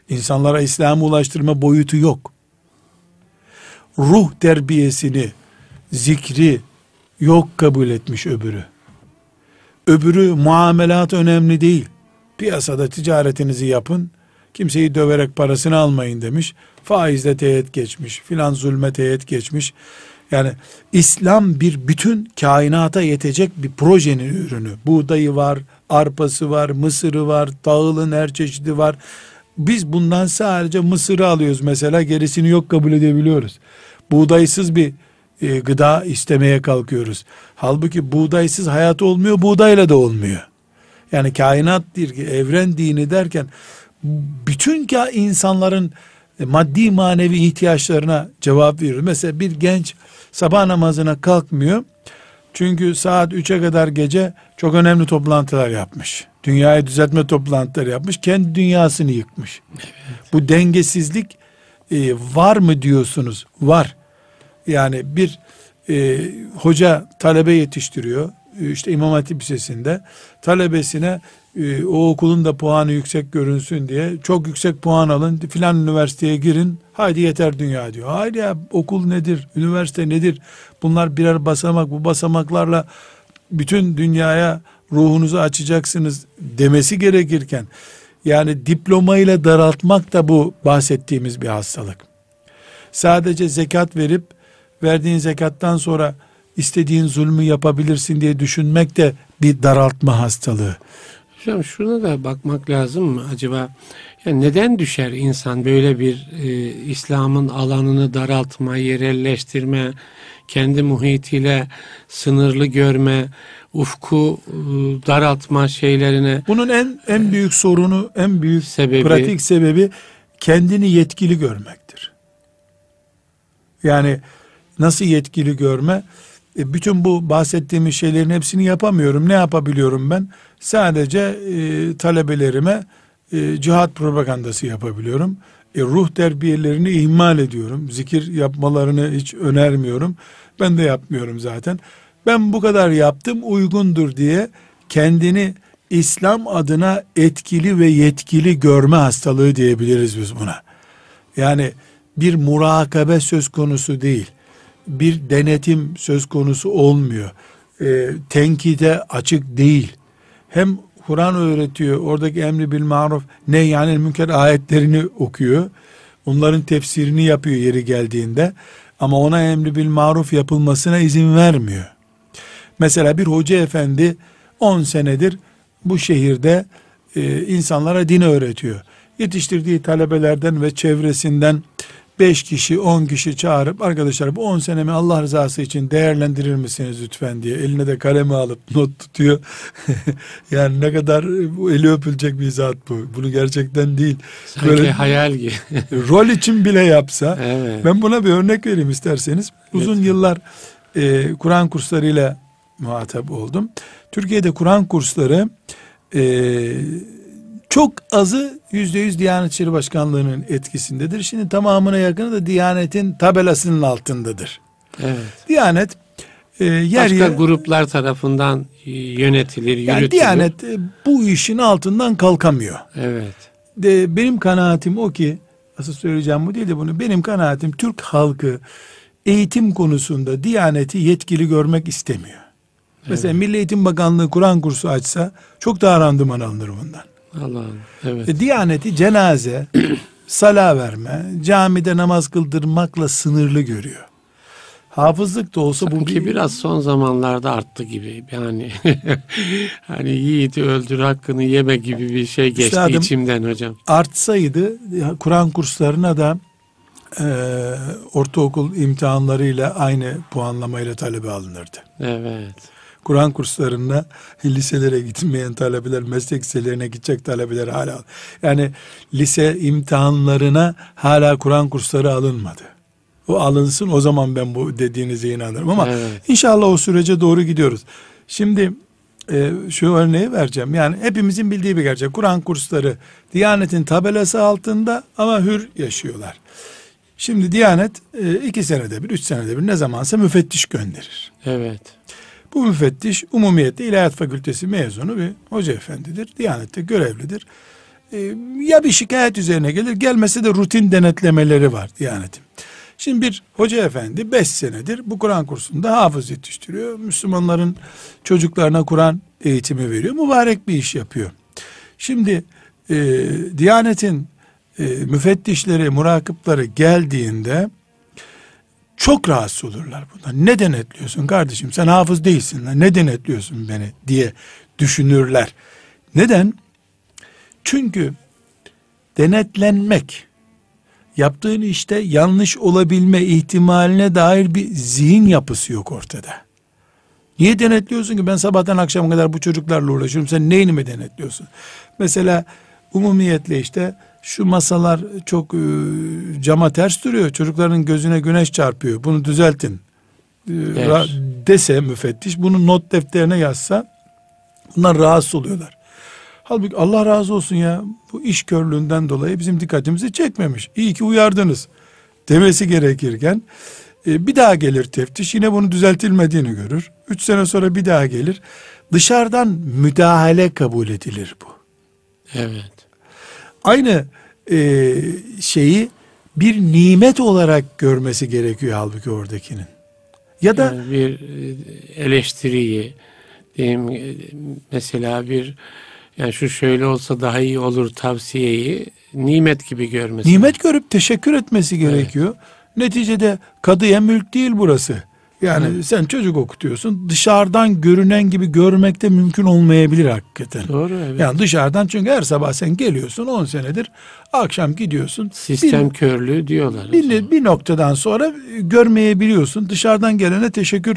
İnsanlara İslam'ı ulaştırma boyutu yok. Ruh terbiyesini, zikri, yok kabul etmiş öbürü. Öbürü muamelat önemli değil. Piyasada ticaretinizi yapın. Kimseyi döverek parasını almayın demiş. Faizle teğet geçmiş. Filan zulme teğet geçmiş. Yani İslam bir bütün kainata yetecek bir projenin ürünü. Buğdayı var, arpası var, mısırı var, tahılın her çeşidi var. Biz bundan sadece mısırı alıyoruz mesela gerisini yok kabul edebiliyoruz. Buğdaysız bir e, gıda istemeye kalkıyoruz. Halbuki buğdaysız hayat olmuyor, buğdayla da olmuyor. Yani kainat dir ki evren dini derken bütün insanların maddi manevi ihtiyaçlarına cevap veriyor. Mesela bir genç sabah namazına kalkmıyor. Çünkü saat 3'e kadar gece çok önemli toplantılar yapmış. Dünyayı düzeltme toplantıları yapmış. Kendi dünyasını yıkmış. Bu dengesizlik e, var mı diyorsunuz? Var. Yani bir e, hoca talebe yetiştiriyor. İşte İmam Hatip Lisesi'nde talebesine e, o okulun da puanı yüksek görünsün diye çok yüksek puan alın filan üniversiteye girin haydi yeter dünya diyor. Hayır ya okul nedir üniversite nedir bunlar birer basamak bu basamaklarla bütün dünyaya ruhunuzu açacaksınız demesi gerekirken yani diplomayla daraltmak da bu bahsettiğimiz bir hastalık. Sadece zekat verip verdiğin zekattan sonra istediğin zulmü yapabilirsin diye düşünmek de bir daraltma hastalığı. Hocam şuna da bakmak lazım mı acaba? Yani neden düşer insan böyle bir e, İslam'ın alanını daraltma, yerelleştirme, kendi muhitiyle sınırlı görme, ufku e, daraltma şeylerine Bunun en en büyük sorunu, en büyük Sebebi- pratik sebebi kendini yetkili görmektir. Yani nasıl yetkili görme? E, bütün bu bahsettiğimiz şeylerin hepsini yapamıyorum. Ne yapabiliyorum ben? Sadece e, talebelerime e, cihat propagandası yapabiliyorum. E, ruh terbiyelerini ihmal ediyorum. Zikir yapmalarını hiç önermiyorum. Ben de yapmıyorum zaten. ben bu kadar yaptım uygundur diye kendini İslam adına etkili ve yetkili görme hastalığı diyebiliriz biz buna. Yani bir murakabe söz konusu değil. Bir denetim söz konusu olmuyor. E, tenkide açık değil. Hem Kur'an öğretiyor. Oradaki emri bil maruf ne yani münker ayetlerini okuyor. Onların tefsirini yapıyor yeri geldiğinde. Ama ona emri bil maruf yapılmasına izin vermiyor. Mesela bir hoca efendi 10 senedir bu şehirde e, insanlara din öğretiyor. Yetiştirdiği talebelerden ve çevresinden 5 kişi 10 kişi çağırıp arkadaşlar bu 10 senemi Allah rızası için değerlendirir misiniz lütfen diye eline de kalemi alıp not tutuyor. yani ne kadar bu eli öpülecek bir zat bu. Bunu gerçekten değil. Sanki Böyle hayal gibi. rol için bile yapsa. evet. Ben buna bir örnek vereyim isterseniz. Uzun Lütfen. yıllar e, Kur'an kurslarıyla muhatap oldum. Türkiye'de Kur'an kursları e, çok azı yüzde yüz Diyanet İşleri Başkanlığı'nın etkisindedir. Şimdi tamamına yakını da Diyanet'in tabelasının altındadır. evet. Diyanet e, yer Başka yer, gruplar tarafından yönetilir, yani yürütülür. Diyanet e, bu işin altından kalkamıyor. Evet. De, benim kanaatim o ki asıl söyleyeceğim bu değil de bunu benim kanaatim Türk halkı eğitim konusunda Diyaneti yetkili görmek istemiyor. Mesela Milli Eğitim Bakanlığı Kur'an kursu açsa çok daha randıman alınır bundan. Allah'ım. Evet. E, Diyaneti cenaze, sala verme, camide namaz kıldırmakla sınırlı görüyor. Hafızlık da olsa bu Sanki bir, biraz son zamanlarda arttı gibi. Yani hani yiğidi öldür hakkını yeme gibi bir şey geçti Üstadım, içimden hocam. artsaydı Kur'an kurslarına da e, ortaokul imtihanlarıyla aynı puanlamayla talebe alınırdı. Evet. Kur'an kurslarına liselere gitmeyen talebeler, meslek liselerine gidecek talebeler hala. Yani lise imtihanlarına hala Kur'an kursları alınmadı. O alınsın o zaman ben bu dediğinize inanırım ama Evet. inşallah o sürece doğru gidiyoruz. Şimdi e, şu örneği vereceğim. Yani hepimizin bildiği bir gerçek. Kur'an kursları Diyanet'in tabelası altında ama hür yaşıyorlar. Şimdi Diyanet e, iki senede bir, üç senede bir ne zamansa müfettiş gönderir. Evet. Bu müfettiş umumiyette İlahiyat Fakültesi mezunu bir hoca efendidir. Diyanette görevlidir. Ee, ya bir şikayet üzerine gelir gelmese de rutin denetlemeleri var Diyanet'in. Şimdi bir hoca efendi 5 senedir bu Kur'an kursunda hafız yetiştiriyor. Müslümanların çocuklarına Kur'an eğitimi veriyor. Mübarek bir iş yapıyor. Şimdi e, Diyanet'in e, müfettişleri, murakıpları geldiğinde çok rahatsız olurlar bundan. Ne denetliyorsun kardeşim sen hafız değilsin lan ne denetliyorsun beni diye düşünürler. Neden? Çünkü denetlenmek yaptığın işte yanlış olabilme ihtimaline dair bir zihin yapısı yok ortada. Niye denetliyorsun ki ben sabahtan akşama kadar bu çocuklarla uğraşıyorum sen neyini mi denetliyorsun? Mesela umumiyetle işte şu masalar çok e, cama ters duruyor. Çocukların gözüne güneş çarpıyor. Bunu düzeltin. E, ra- dese müfettiş bunu not defterine yazsa bunlar rahatsız oluyorlar. Halbuki Allah razı olsun ya bu iş körlüğünden dolayı bizim dikkatimizi çekmemiş. İyi ki uyardınız demesi gerekirken e, bir daha gelir teftiş yine bunu düzeltilmediğini görür. Üç sene sonra bir daha gelir. Dışarıdan müdahale kabul edilir bu Evet. Aynı e, şeyi bir nimet olarak görmesi gerekiyor halbuki oradakinin. Ya da Yani bir e, eleştiriyi diyeyim e, mesela bir yani şu şöyle olsa daha iyi olur tavsiyeyi nimet gibi görmesi. nimet görüp teşekkür etmesi gerekiyor. Neticede kadıya mülk değil burası. Yani sen çocuk okutuyorsun dışarıdan görünen gibi görmek de mümkün olmayabilir hakikaten. Doğru evet. Yani dışarıdan çünkü her sabah sen geliyorsun 10 senedir akşam gidiyorsun. Sistem Bir- körlüğü diyorlar. bir, bir noktadan sonra görmeyebiliyorsun. Dışarıdan gelene teşekkür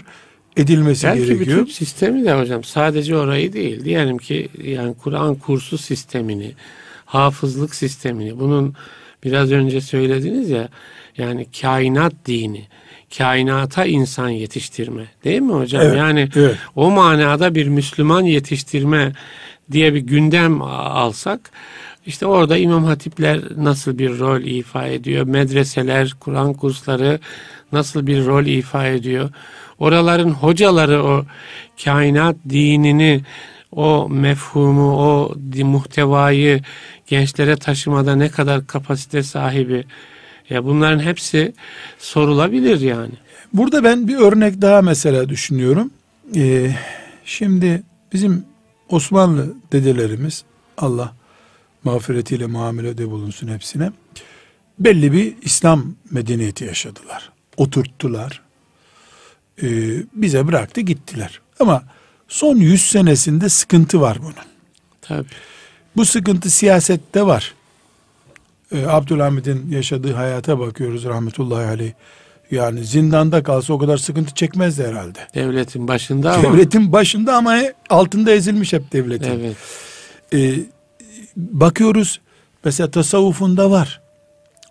edilmesi Belki gerekiyor. bütün sistemi de hocam sadece orayı değil. Diyelim ki yani Kur'an kursu sistemini, hafızlık sistemini bunun biraz önce söylediniz ya yani kainat dini, kainata insan yetiştirme değil mi hocam? Evet, yani evet. o manada bir Müslüman yetiştirme diye bir gündem alsak işte orada İmam Hatipler nasıl bir rol ifa ediyor? Medreseler, Kur'an kursları nasıl bir rol ifa ediyor. Oraların hocaları o kainat dinini, o mefhumu, o muhtevayı gençlere taşımada ne kadar kapasite sahibi. Ya bunların hepsi sorulabilir yani. Burada ben bir örnek daha mesela düşünüyorum. Ee, şimdi bizim Osmanlı dedelerimiz Allah mağfiretiyle muamelede bulunsun hepsine. Belli bir İslam medeniyeti yaşadılar. Oturttular. Ee, bize bıraktı gittiler. Ama son yüz senesinde sıkıntı var bunun. Tabii. Bu sıkıntı siyasette var. Ee, Abdülhamid'in yaşadığı hayata bakıyoruz rahmetullahi aleyh. Yani zindanda kalsa o kadar sıkıntı çekmezdi herhalde. Devletin başında ama. Devletin başında ama altında ezilmiş hep devletin. Evet. Ee, bakıyoruz mesela tasavvufunda var.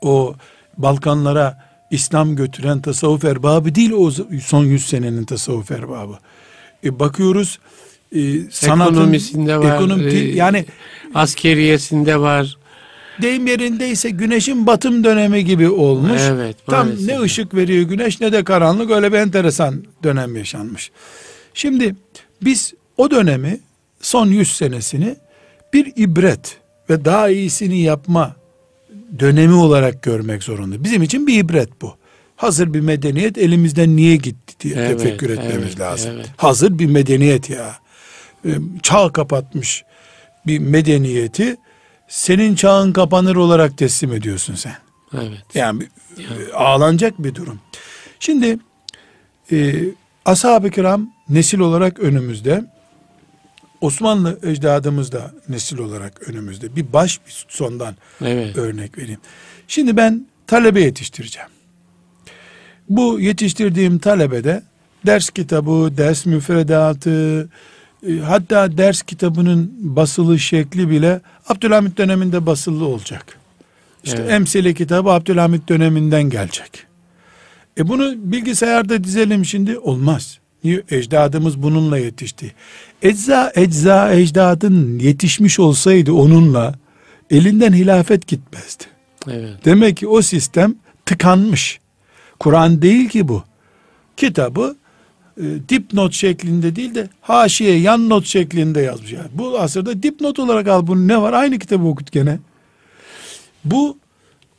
O Balkanlara İslam götüren tasavvuf erbabı değil o son yüz senenin tasavvuf erbabı. E, bakıyoruz e, sanatın, ekonomisinde var. Ekonomi, e, yani askeriyesinde var. Deyim yerindeyse güneşin batım dönemi gibi olmuş. Evet. Tam maalesef. ne ışık veriyor güneş ne de karanlık öyle bir enteresan dönem yaşanmış. Şimdi biz o dönemi son 100 senesini bir ibret ve daha iyisini yapma dönemi olarak görmek zorunda. Bizim için bir ibret bu. Hazır bir medeniyet elimizden niye gitti diye Evet, tefekkür etmemiz evet, lazım. evet. Hazır bir medeniyet ya. Ee, Çağ kapatmış bir medeniyeti senin çağın kapanır olarak teslim ediyorsun sen. Evet. Yani bir- ağlanacak bir durum. Şimdi e, ashab-ı kiram nesil olarak önümüzde. Osmanlı ecdadımız da nesil olarak önümüzde. Bir baş bir sondan Evet. örnek vereyim. Şimdi ben talebe yetiştireceğim. Bu yetiştirdiğim talebede ders kitabı, ders müfredatı, e, hatta ders kitabının basılı şekli bile Abdülhamit döneminde basılı olacak. İşte Evet. emsile kitabı Abdülhamit döneminden gelecek. E bunu bilgisayarda dizelim şimdi olmaz. Niye? Ecdadımız bununla yetişti. Ecza, ecza ecdadın yetişmiş olsaydı onunla elinden hilafet gitmezdi. Evet. Demek ki o sistem tıkanmış. Kur'an değil ki bu. Kitabı e, dipnot şeklinde değil de haşiye yan not şeklinde yazmış. Yani bu asırda dipnot olarak al bunu ne var? Aynı kitabı okut gene. Bu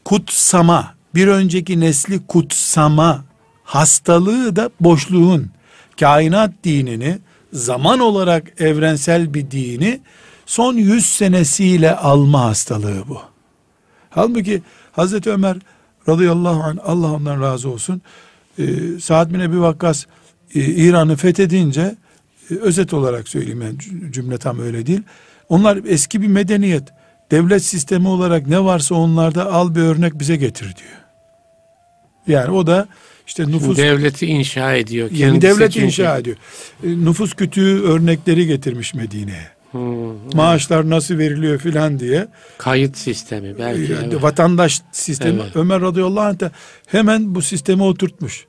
kutsama, bir önceki nesli kutsama hastalığı da boşluğun kainat dinini zaman olarak evrensel bir dini son yüz senesiyle alma hastalığı bu. Halbuki Hazreti Ömer radıyallahu anh Allah ondan razı olsun e, Sa'd bin Ebi Vakkas İran'ı fethedince e, özet olarak söyleyeyim yani cü- cümle tam öyle değil. Onlar eski bir medeniyet. Devlet sistemi olarak ne varsa onlarda al bir örnek bize getir diyor. Yani o da işte nüfus Devleti inşa ediyor. yeni devlet çünkü. inşa ediyor. E, nüfus kütüğü örnekleri getirmiş Medine'ye. Hmm. Maaşlar nasıl veriliyor filan diye. Kayıt sistemi belki. Evet. vatandaş sistemi Evet. Ömer radıyallahu anh hemen bu sistemi oturtmuş.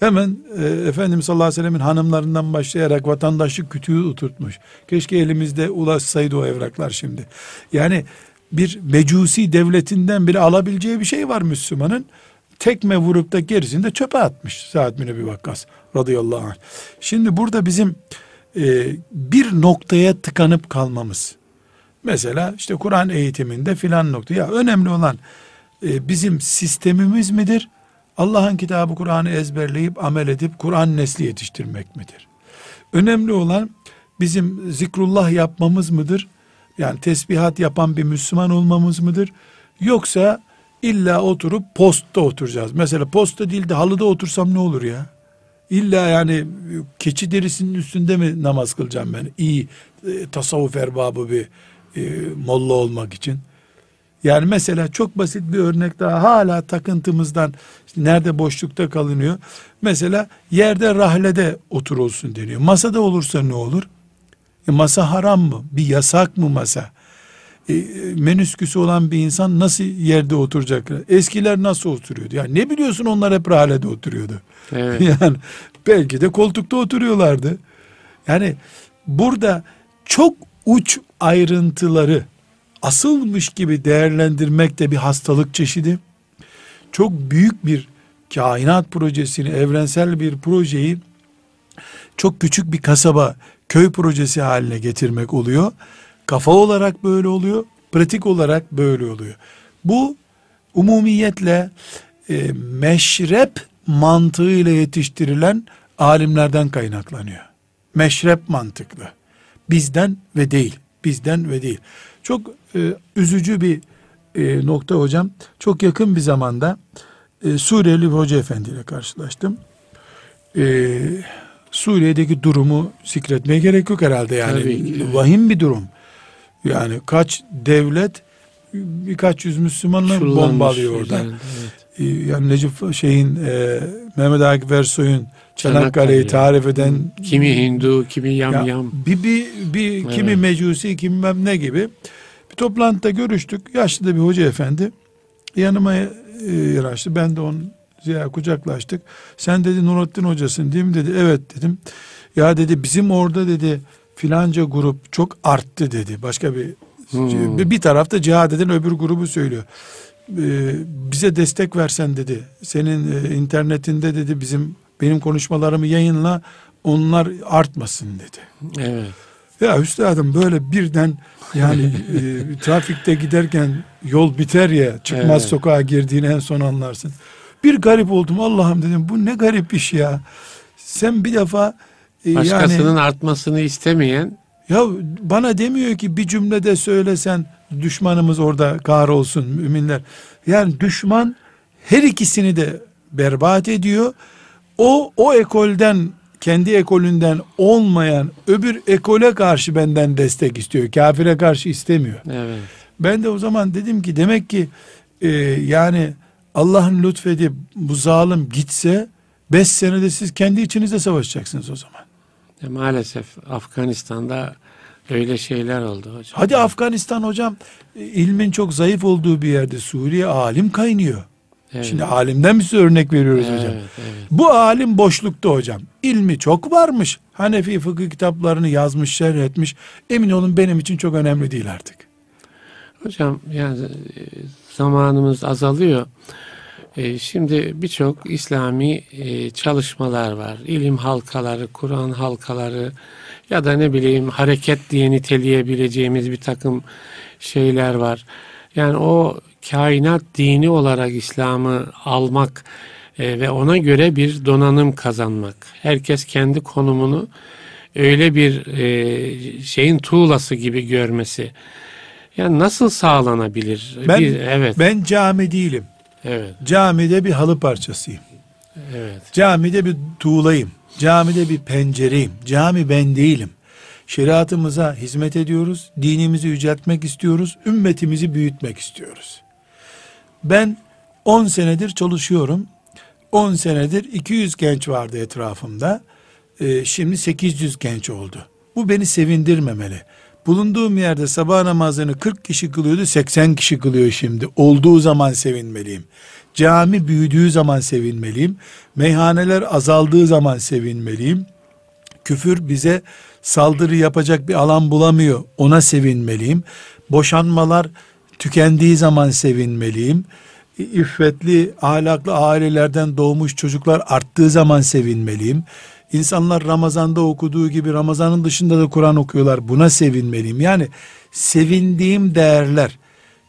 Hemen e, Efendimiz sallallahu aleyhi ve sellemin hanımlarından başlayarak vatandaşlık kütüğü oturtmuş. Keşke elimizde ulaşsaydı o evraklar şimdi. Yani bir mecusi devletinden bile alabileceği bir şey var Müslümanın. Tekme vurup da gerisini de çöpe atmış Sa'd bin Ebi Vakkas radıyallahu anh. Şimdi burada bizim e, bir noktaya tıkanıp kalmamız. Mesela işte Kur'an eğitiminde filan nokta. Ya önemli olan e, bizim sistemimiz midir? Allah'ın kitabı Kur'an'ı ezberleyip amel edip Kur'an nesli yetiştirmek midir? Önemli olan bizim zikrullah yapmamız mıdır? Yani tesbihat yapan bir Müslüman olmamız mıdır? Yoksa illa oturup postta oturacağız. Mesela posta değil de halıda otursam ne olur ya? İlla yani keçi derisinin üstünde mi namaz kılacağım ben? İyi e, tasavvuf erbabı bir e, molla olmak için. Yani mesela çok basit bir örnek daha hala takıntımızdan işte nerede boşlukta kalınıyor. Mesela yerde rahlede oturulsun deniyor. Masada olursa ne olur? E, masa haram mı? Bir yasak mı masa? E, e, menüsküsü olan bir insan nasıl yerde oturacak? Eskiler nasıl oturuyordu? Ya ne biliyorsun onlar hep rahlede oturuyordu. Evet. Yani belki de koltukta oturuyorlardı. Yani burada çok uç ayrıntıları asılmış gibi değerlendirmek de bir hastalık çeşidi. Çok büyük bir kainat projesini, evrensel bir projeyi çok küçük bir kasaba, köy projesi haline getirmek oluyor. Kafa olarak böyle oluyor, pratik olarak böyle oluyor. Bu umumiyetle e, meşrep mantığıyla yetiştirilen alimlerden kaynaklanıyor. Meşrep mantıklı. Bizden ve değil. Bizden ve değil. Çok e, üzücü bir e, nokta hocam. Çok yakın bir zamanda e, Suriyeli bir hoca efendi ile karşılaştım. E, Suriye'deki durumu zikretmeye gerek yok herhalde yani. Tabii. Vahim bir durum. Yani kaç devlet birkaç yüz Müslümanla bombalıyor orada. evet. Yani Necip şeyin e, Mehmet Akif Ersoy'un Çanakkale'yi Çanakkale. tarif eden Kimi Hindu, kimi yam ya, yam. bir, bir, bir kimi Evet. mecusi kimi ne gibi bir toplantıda görüştük. Yaşlı da bir hoca efendi yanıma e, yanaştı. Ben de onun ziyaret kucaklaştık. Sen dedi Nurattin hocasın değil mi dedi. Evet dedim. Ya dedi bizim orada dedi filanca grup çok arttı dedi. Başka bir Hmm. bir, bir tarafta cihad eden öbür grubu söylüyor. Ee, bize destek versen dedi. Senin e, internetinde dedi bizim benim konuşmalarımı yayınla onlar artmasın dedi. Evet. Ya üstadım böyle birden yani e, trafikte giderken yol biter ya çıkmaz Evet. sokağa girdiğini en son anlarsın. Bir garip oldum Allah'ım dedim bu ne garip iş ya. Sen bir defa e, Başkasının yani artmasını istemeyen ya bana demiyor ki bir cümlede söylesen düşmanımız orada kahrolsun müminler. Yani düşman her ikisini de berbat ediyor. O o ekolden kendi ekolünden olmayan öbür ekole karşı benden destek istiyor. Kafire karşı istemiyor. evet. Ben de o zaman dedim ki demek ki e, yani Allah'ın lütfedip bu zalim gitse beş senede siz kendi içinizde savaşacaksınız o zaman. E, maalesef Afganistan'da öyle şeyler oldu hocam. Hadi Afganistan hocam e, ilmin çok zayıf olduğu bir yerde Suriye alim kaynıyor. Evet. Şimdi alimden bir örnek veriyoruz evet, hocam. evet. Bu alim boşlukta hocam. İlmi çok varmış. Hanefi fıkıh kitaplarını yazmış, şerh etmiş. Emin olun benim için çok önemli değil artık. Hocam yani e, zamanımız azalıyor. E, Şimdi birçok İslami e, çalışmalar var. İlim halkaları, Kur'an halkaları ya da ne bileyim hareket diye niteleyebileceğimiz bir takım şeyler var. Yani o kainat dini olarak İslam'ı almak e, ve ona göre bir donanım kazanmak. Herkes kendi konumunu öyle bir e, şeyin tuğlası gibi görmesi. Yani nasıl sağlanabilir? Ben, Bir- evet, ben cami değilim. evet, Camide bir halı parçasıyım. evet. Camide bir tuğlayım. Camide bir pencereyim. Cami ben değilim. Şeriatımıza hizmet ediyoruz. Dinimizi yüceltmek istiyoruz. Ümmetimizi büyütmek istiyoruz. Ben 10 senedir çalışıyorum. 10 senedir 200 genç vardı etrafımda. Ee, şimdi 800 genç oldu. Bu beni sevindirmemeli. Bulunduğum yerde sabah namazını 40 kişi kılıyordu 80 kişi kılıyor şimdi. Olduğu zaman sevinmeliyim. Cami büyüdüğü zaman sevinmeliyim. Meyhaneler azaldığı zaman sevinmeliyim. Küfür bize saldırı yapacak bir alan bulamıyor. Ona sevinmeliyim. Boşanmalar tükendiği zaman sevinmeliyim. İffetli, ahlaklı ailelerden doğmuş çocuklar arttığı zaman sevinmeliyim. İnsanlar Ramazan'da okuduğu gibi Ramazan'ın dışında da Kur'an okuyorlar. Buna sevinmeliyim. Yani sevindiğim değerler,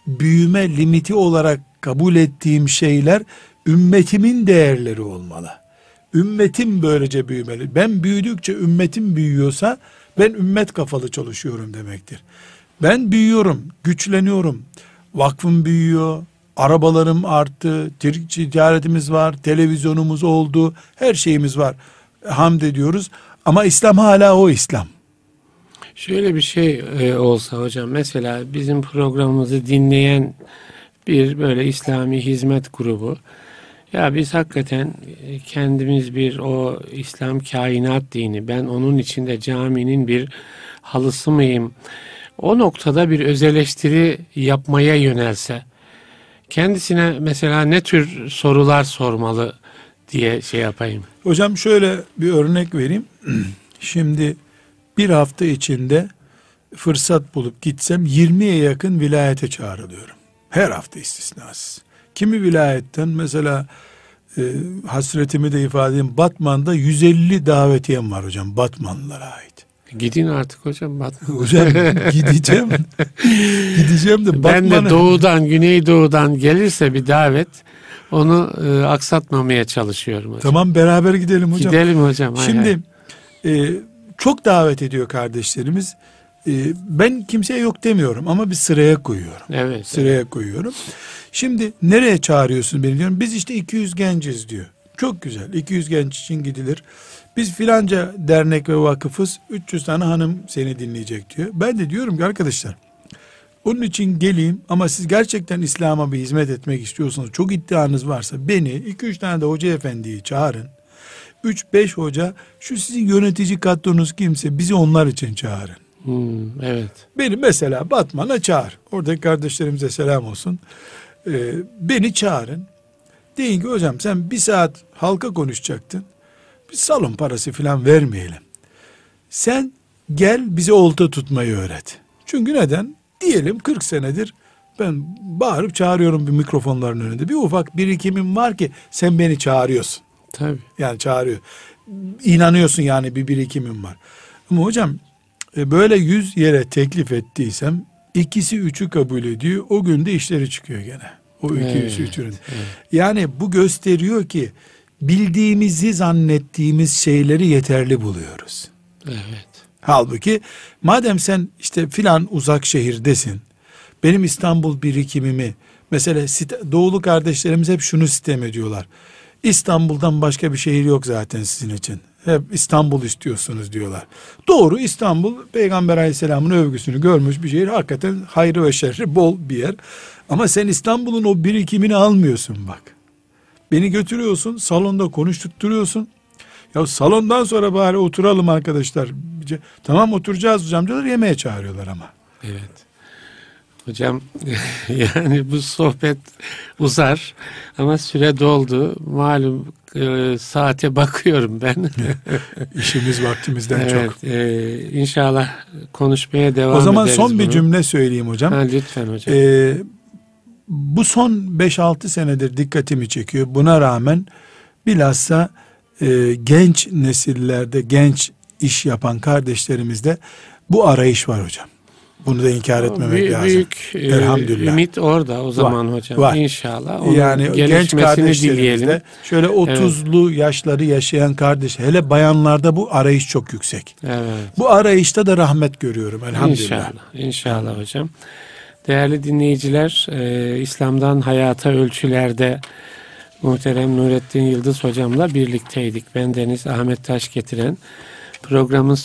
büyüme limiti olarak kabul ettiğim şeyler ümmetimin değerleri olmalı. Ümmetim böylece büyümeli. Ben büyüdükçe ümmetim büyüyorsa ben ümmet kafalı çalışıyorum demektir. Ben büyüyorum, güçleniyorum. Vakfım büyüyor, arabalarım arttı, ticaretimiz var, televizyonumuz oldu, her şeyimiz var. Hamd ediyoruz. Ama İslam hala o İslam. Şöyle bir şey e, olsa hocam mesela bizim programımızı dinleyen bir böyle İslami hizmet grubu ya biz hakikaten e, kendimiz bir o İslam kainat dini ben onun içinde caminin bir halısı mıyım o noktada bir öz yapmaya yönelse kendisine mesela ne tür sorular sormalı diye şey yapayım. Hocam şöyle bir örnek vereyim. Şimdi bir hafta içinde fırsat bulup gitsem 20'ye yakın vilayete çağrılıyorum. Her hafta istisnasız. Kimi vilayetten mesela e, hasretimi de ifade edeyim. Batman'da 150 davetiyem var hocam Batmanlılara ait. Gidin artık hocam Batman. Hocam gideceğim. gideceğim de Ben de Batman'a doğudan, güneydoğudan gelirse bir davet onu e, aksatmamaya çalışıyorum hocam. Tamam beraber gidelim hocam. Gidelim hocam. hay Şimdi hay. e, çok davet ediyor kardeşlerimiz. E, ben kimseye yok demiyorum ama bir sıraya koyuyorum. evet. Sıraya koyuyorum. Şimdi nereye çağırıyorsun beni diyorum. Biz işte 200 genciz diyor. Çok güzel. 200 genç için gidilir. Biz filanca dernek ve vakıfız. 300 tane hanım seni dinleyecek diyor. Ben de diyorum ki arkadaşlar onun için geleyim ama siz gerçekten İslam'a bir hizmet etmek istiyorsanız çok iddianız varsa beni 2-3 tane de hoca efendiyi çağırın. 3-5 hoca şu sizin yönetici kadronuz kimse bizi onlar için çağırın. Hmm, evet. Beni mesela Batman'a çağır. Oradaki kardeşlerimize selam olsun. Ee, beni çağırın. Deyin ki hocam sen bir saat halka konuşacaktın. Bir salon parası falan vermeyelim. Sen gel bize olta tutmayı öğret. Çünkü neden? Diyelim 40 senedir ben bağırıp çağırıyorum bir mikrofonların önünde. Bir ufak birikimim var ki sen beni çağırıyorsun. Tabii. Yani çağırıyor. İnanıyorsun yani bir birikimim var. Ama hocam e, böyle yüz yere teklif ettiysem ikisi üçü kabul ediyor. O günde işleri çıkıyor gene. O iki Evet, üçü üçünün. evet. Yani bu gösteriyor ki bildiğimizi zannettiğimiz şeyleri yeterli buluyoruz. Evet. Halbuki madem sen işte filan uzak şehirdesin. Benim İstanbul birikimimi mesela doğulu kardeşlerimiz hep şunu sistem ediyorlar. İstanbul'dan başka bir şehir yok zaten sizin için. Hep İstanbul istiyorsunuz diyorlar. Doğru İstanbul Peygamber Aleyhisselam'ın övgüsünü görmüş bir şehir. Hakikaten hayrı ve şerri bol bir yer. Ama sen İstanbul'un o birikimini almıyorsun bak. Beni götürüyorsun salonda konuşturturuyorsun. Ya salondan sonra bari oturalım arkadaşlar. Tamam oturacağız hocam diyorlar yemeğe çağırıyorlar ama. Evet. Hocam yani bu sohbet uzar ama süre doldu. Malum e, saate bakıyorum ben. İşimiz vaktimizden evet, çok. e, inşallah konuşmaya devam O zaman ederiz son bir bunu. cümle söyleyeyim hocam. Ha, lütfen hocam. Ee, bu son 5-6 senedir dikkatimi çekiyor. Buna rağmen bilhassa e, genç nesillerde genç iş yapan kardeşlerimizde bu arayış var hocam. Bunu da inkar etmemek Büyük, lazım. büyük e, Elhamdülillah. ümit orada o zaman hocam. var. İnşallah. Onun yani genç kardeşlerimizde dileyelim. şöyle 30'lu yaşları yaşayan kardeş hele bayanlarda bu arayış çok yüksek. Evet. Bu arayışta da rahmet görüyorum elhamdülillah. İnşallah. İnşallah hocam. Değerli dinleyiciler, e, İslam'dan Hayata Ölçülerde muhterem Nurettin Yıldız hocamla birlikteydik. Ben Deniz Ahmet Taş getiren programın son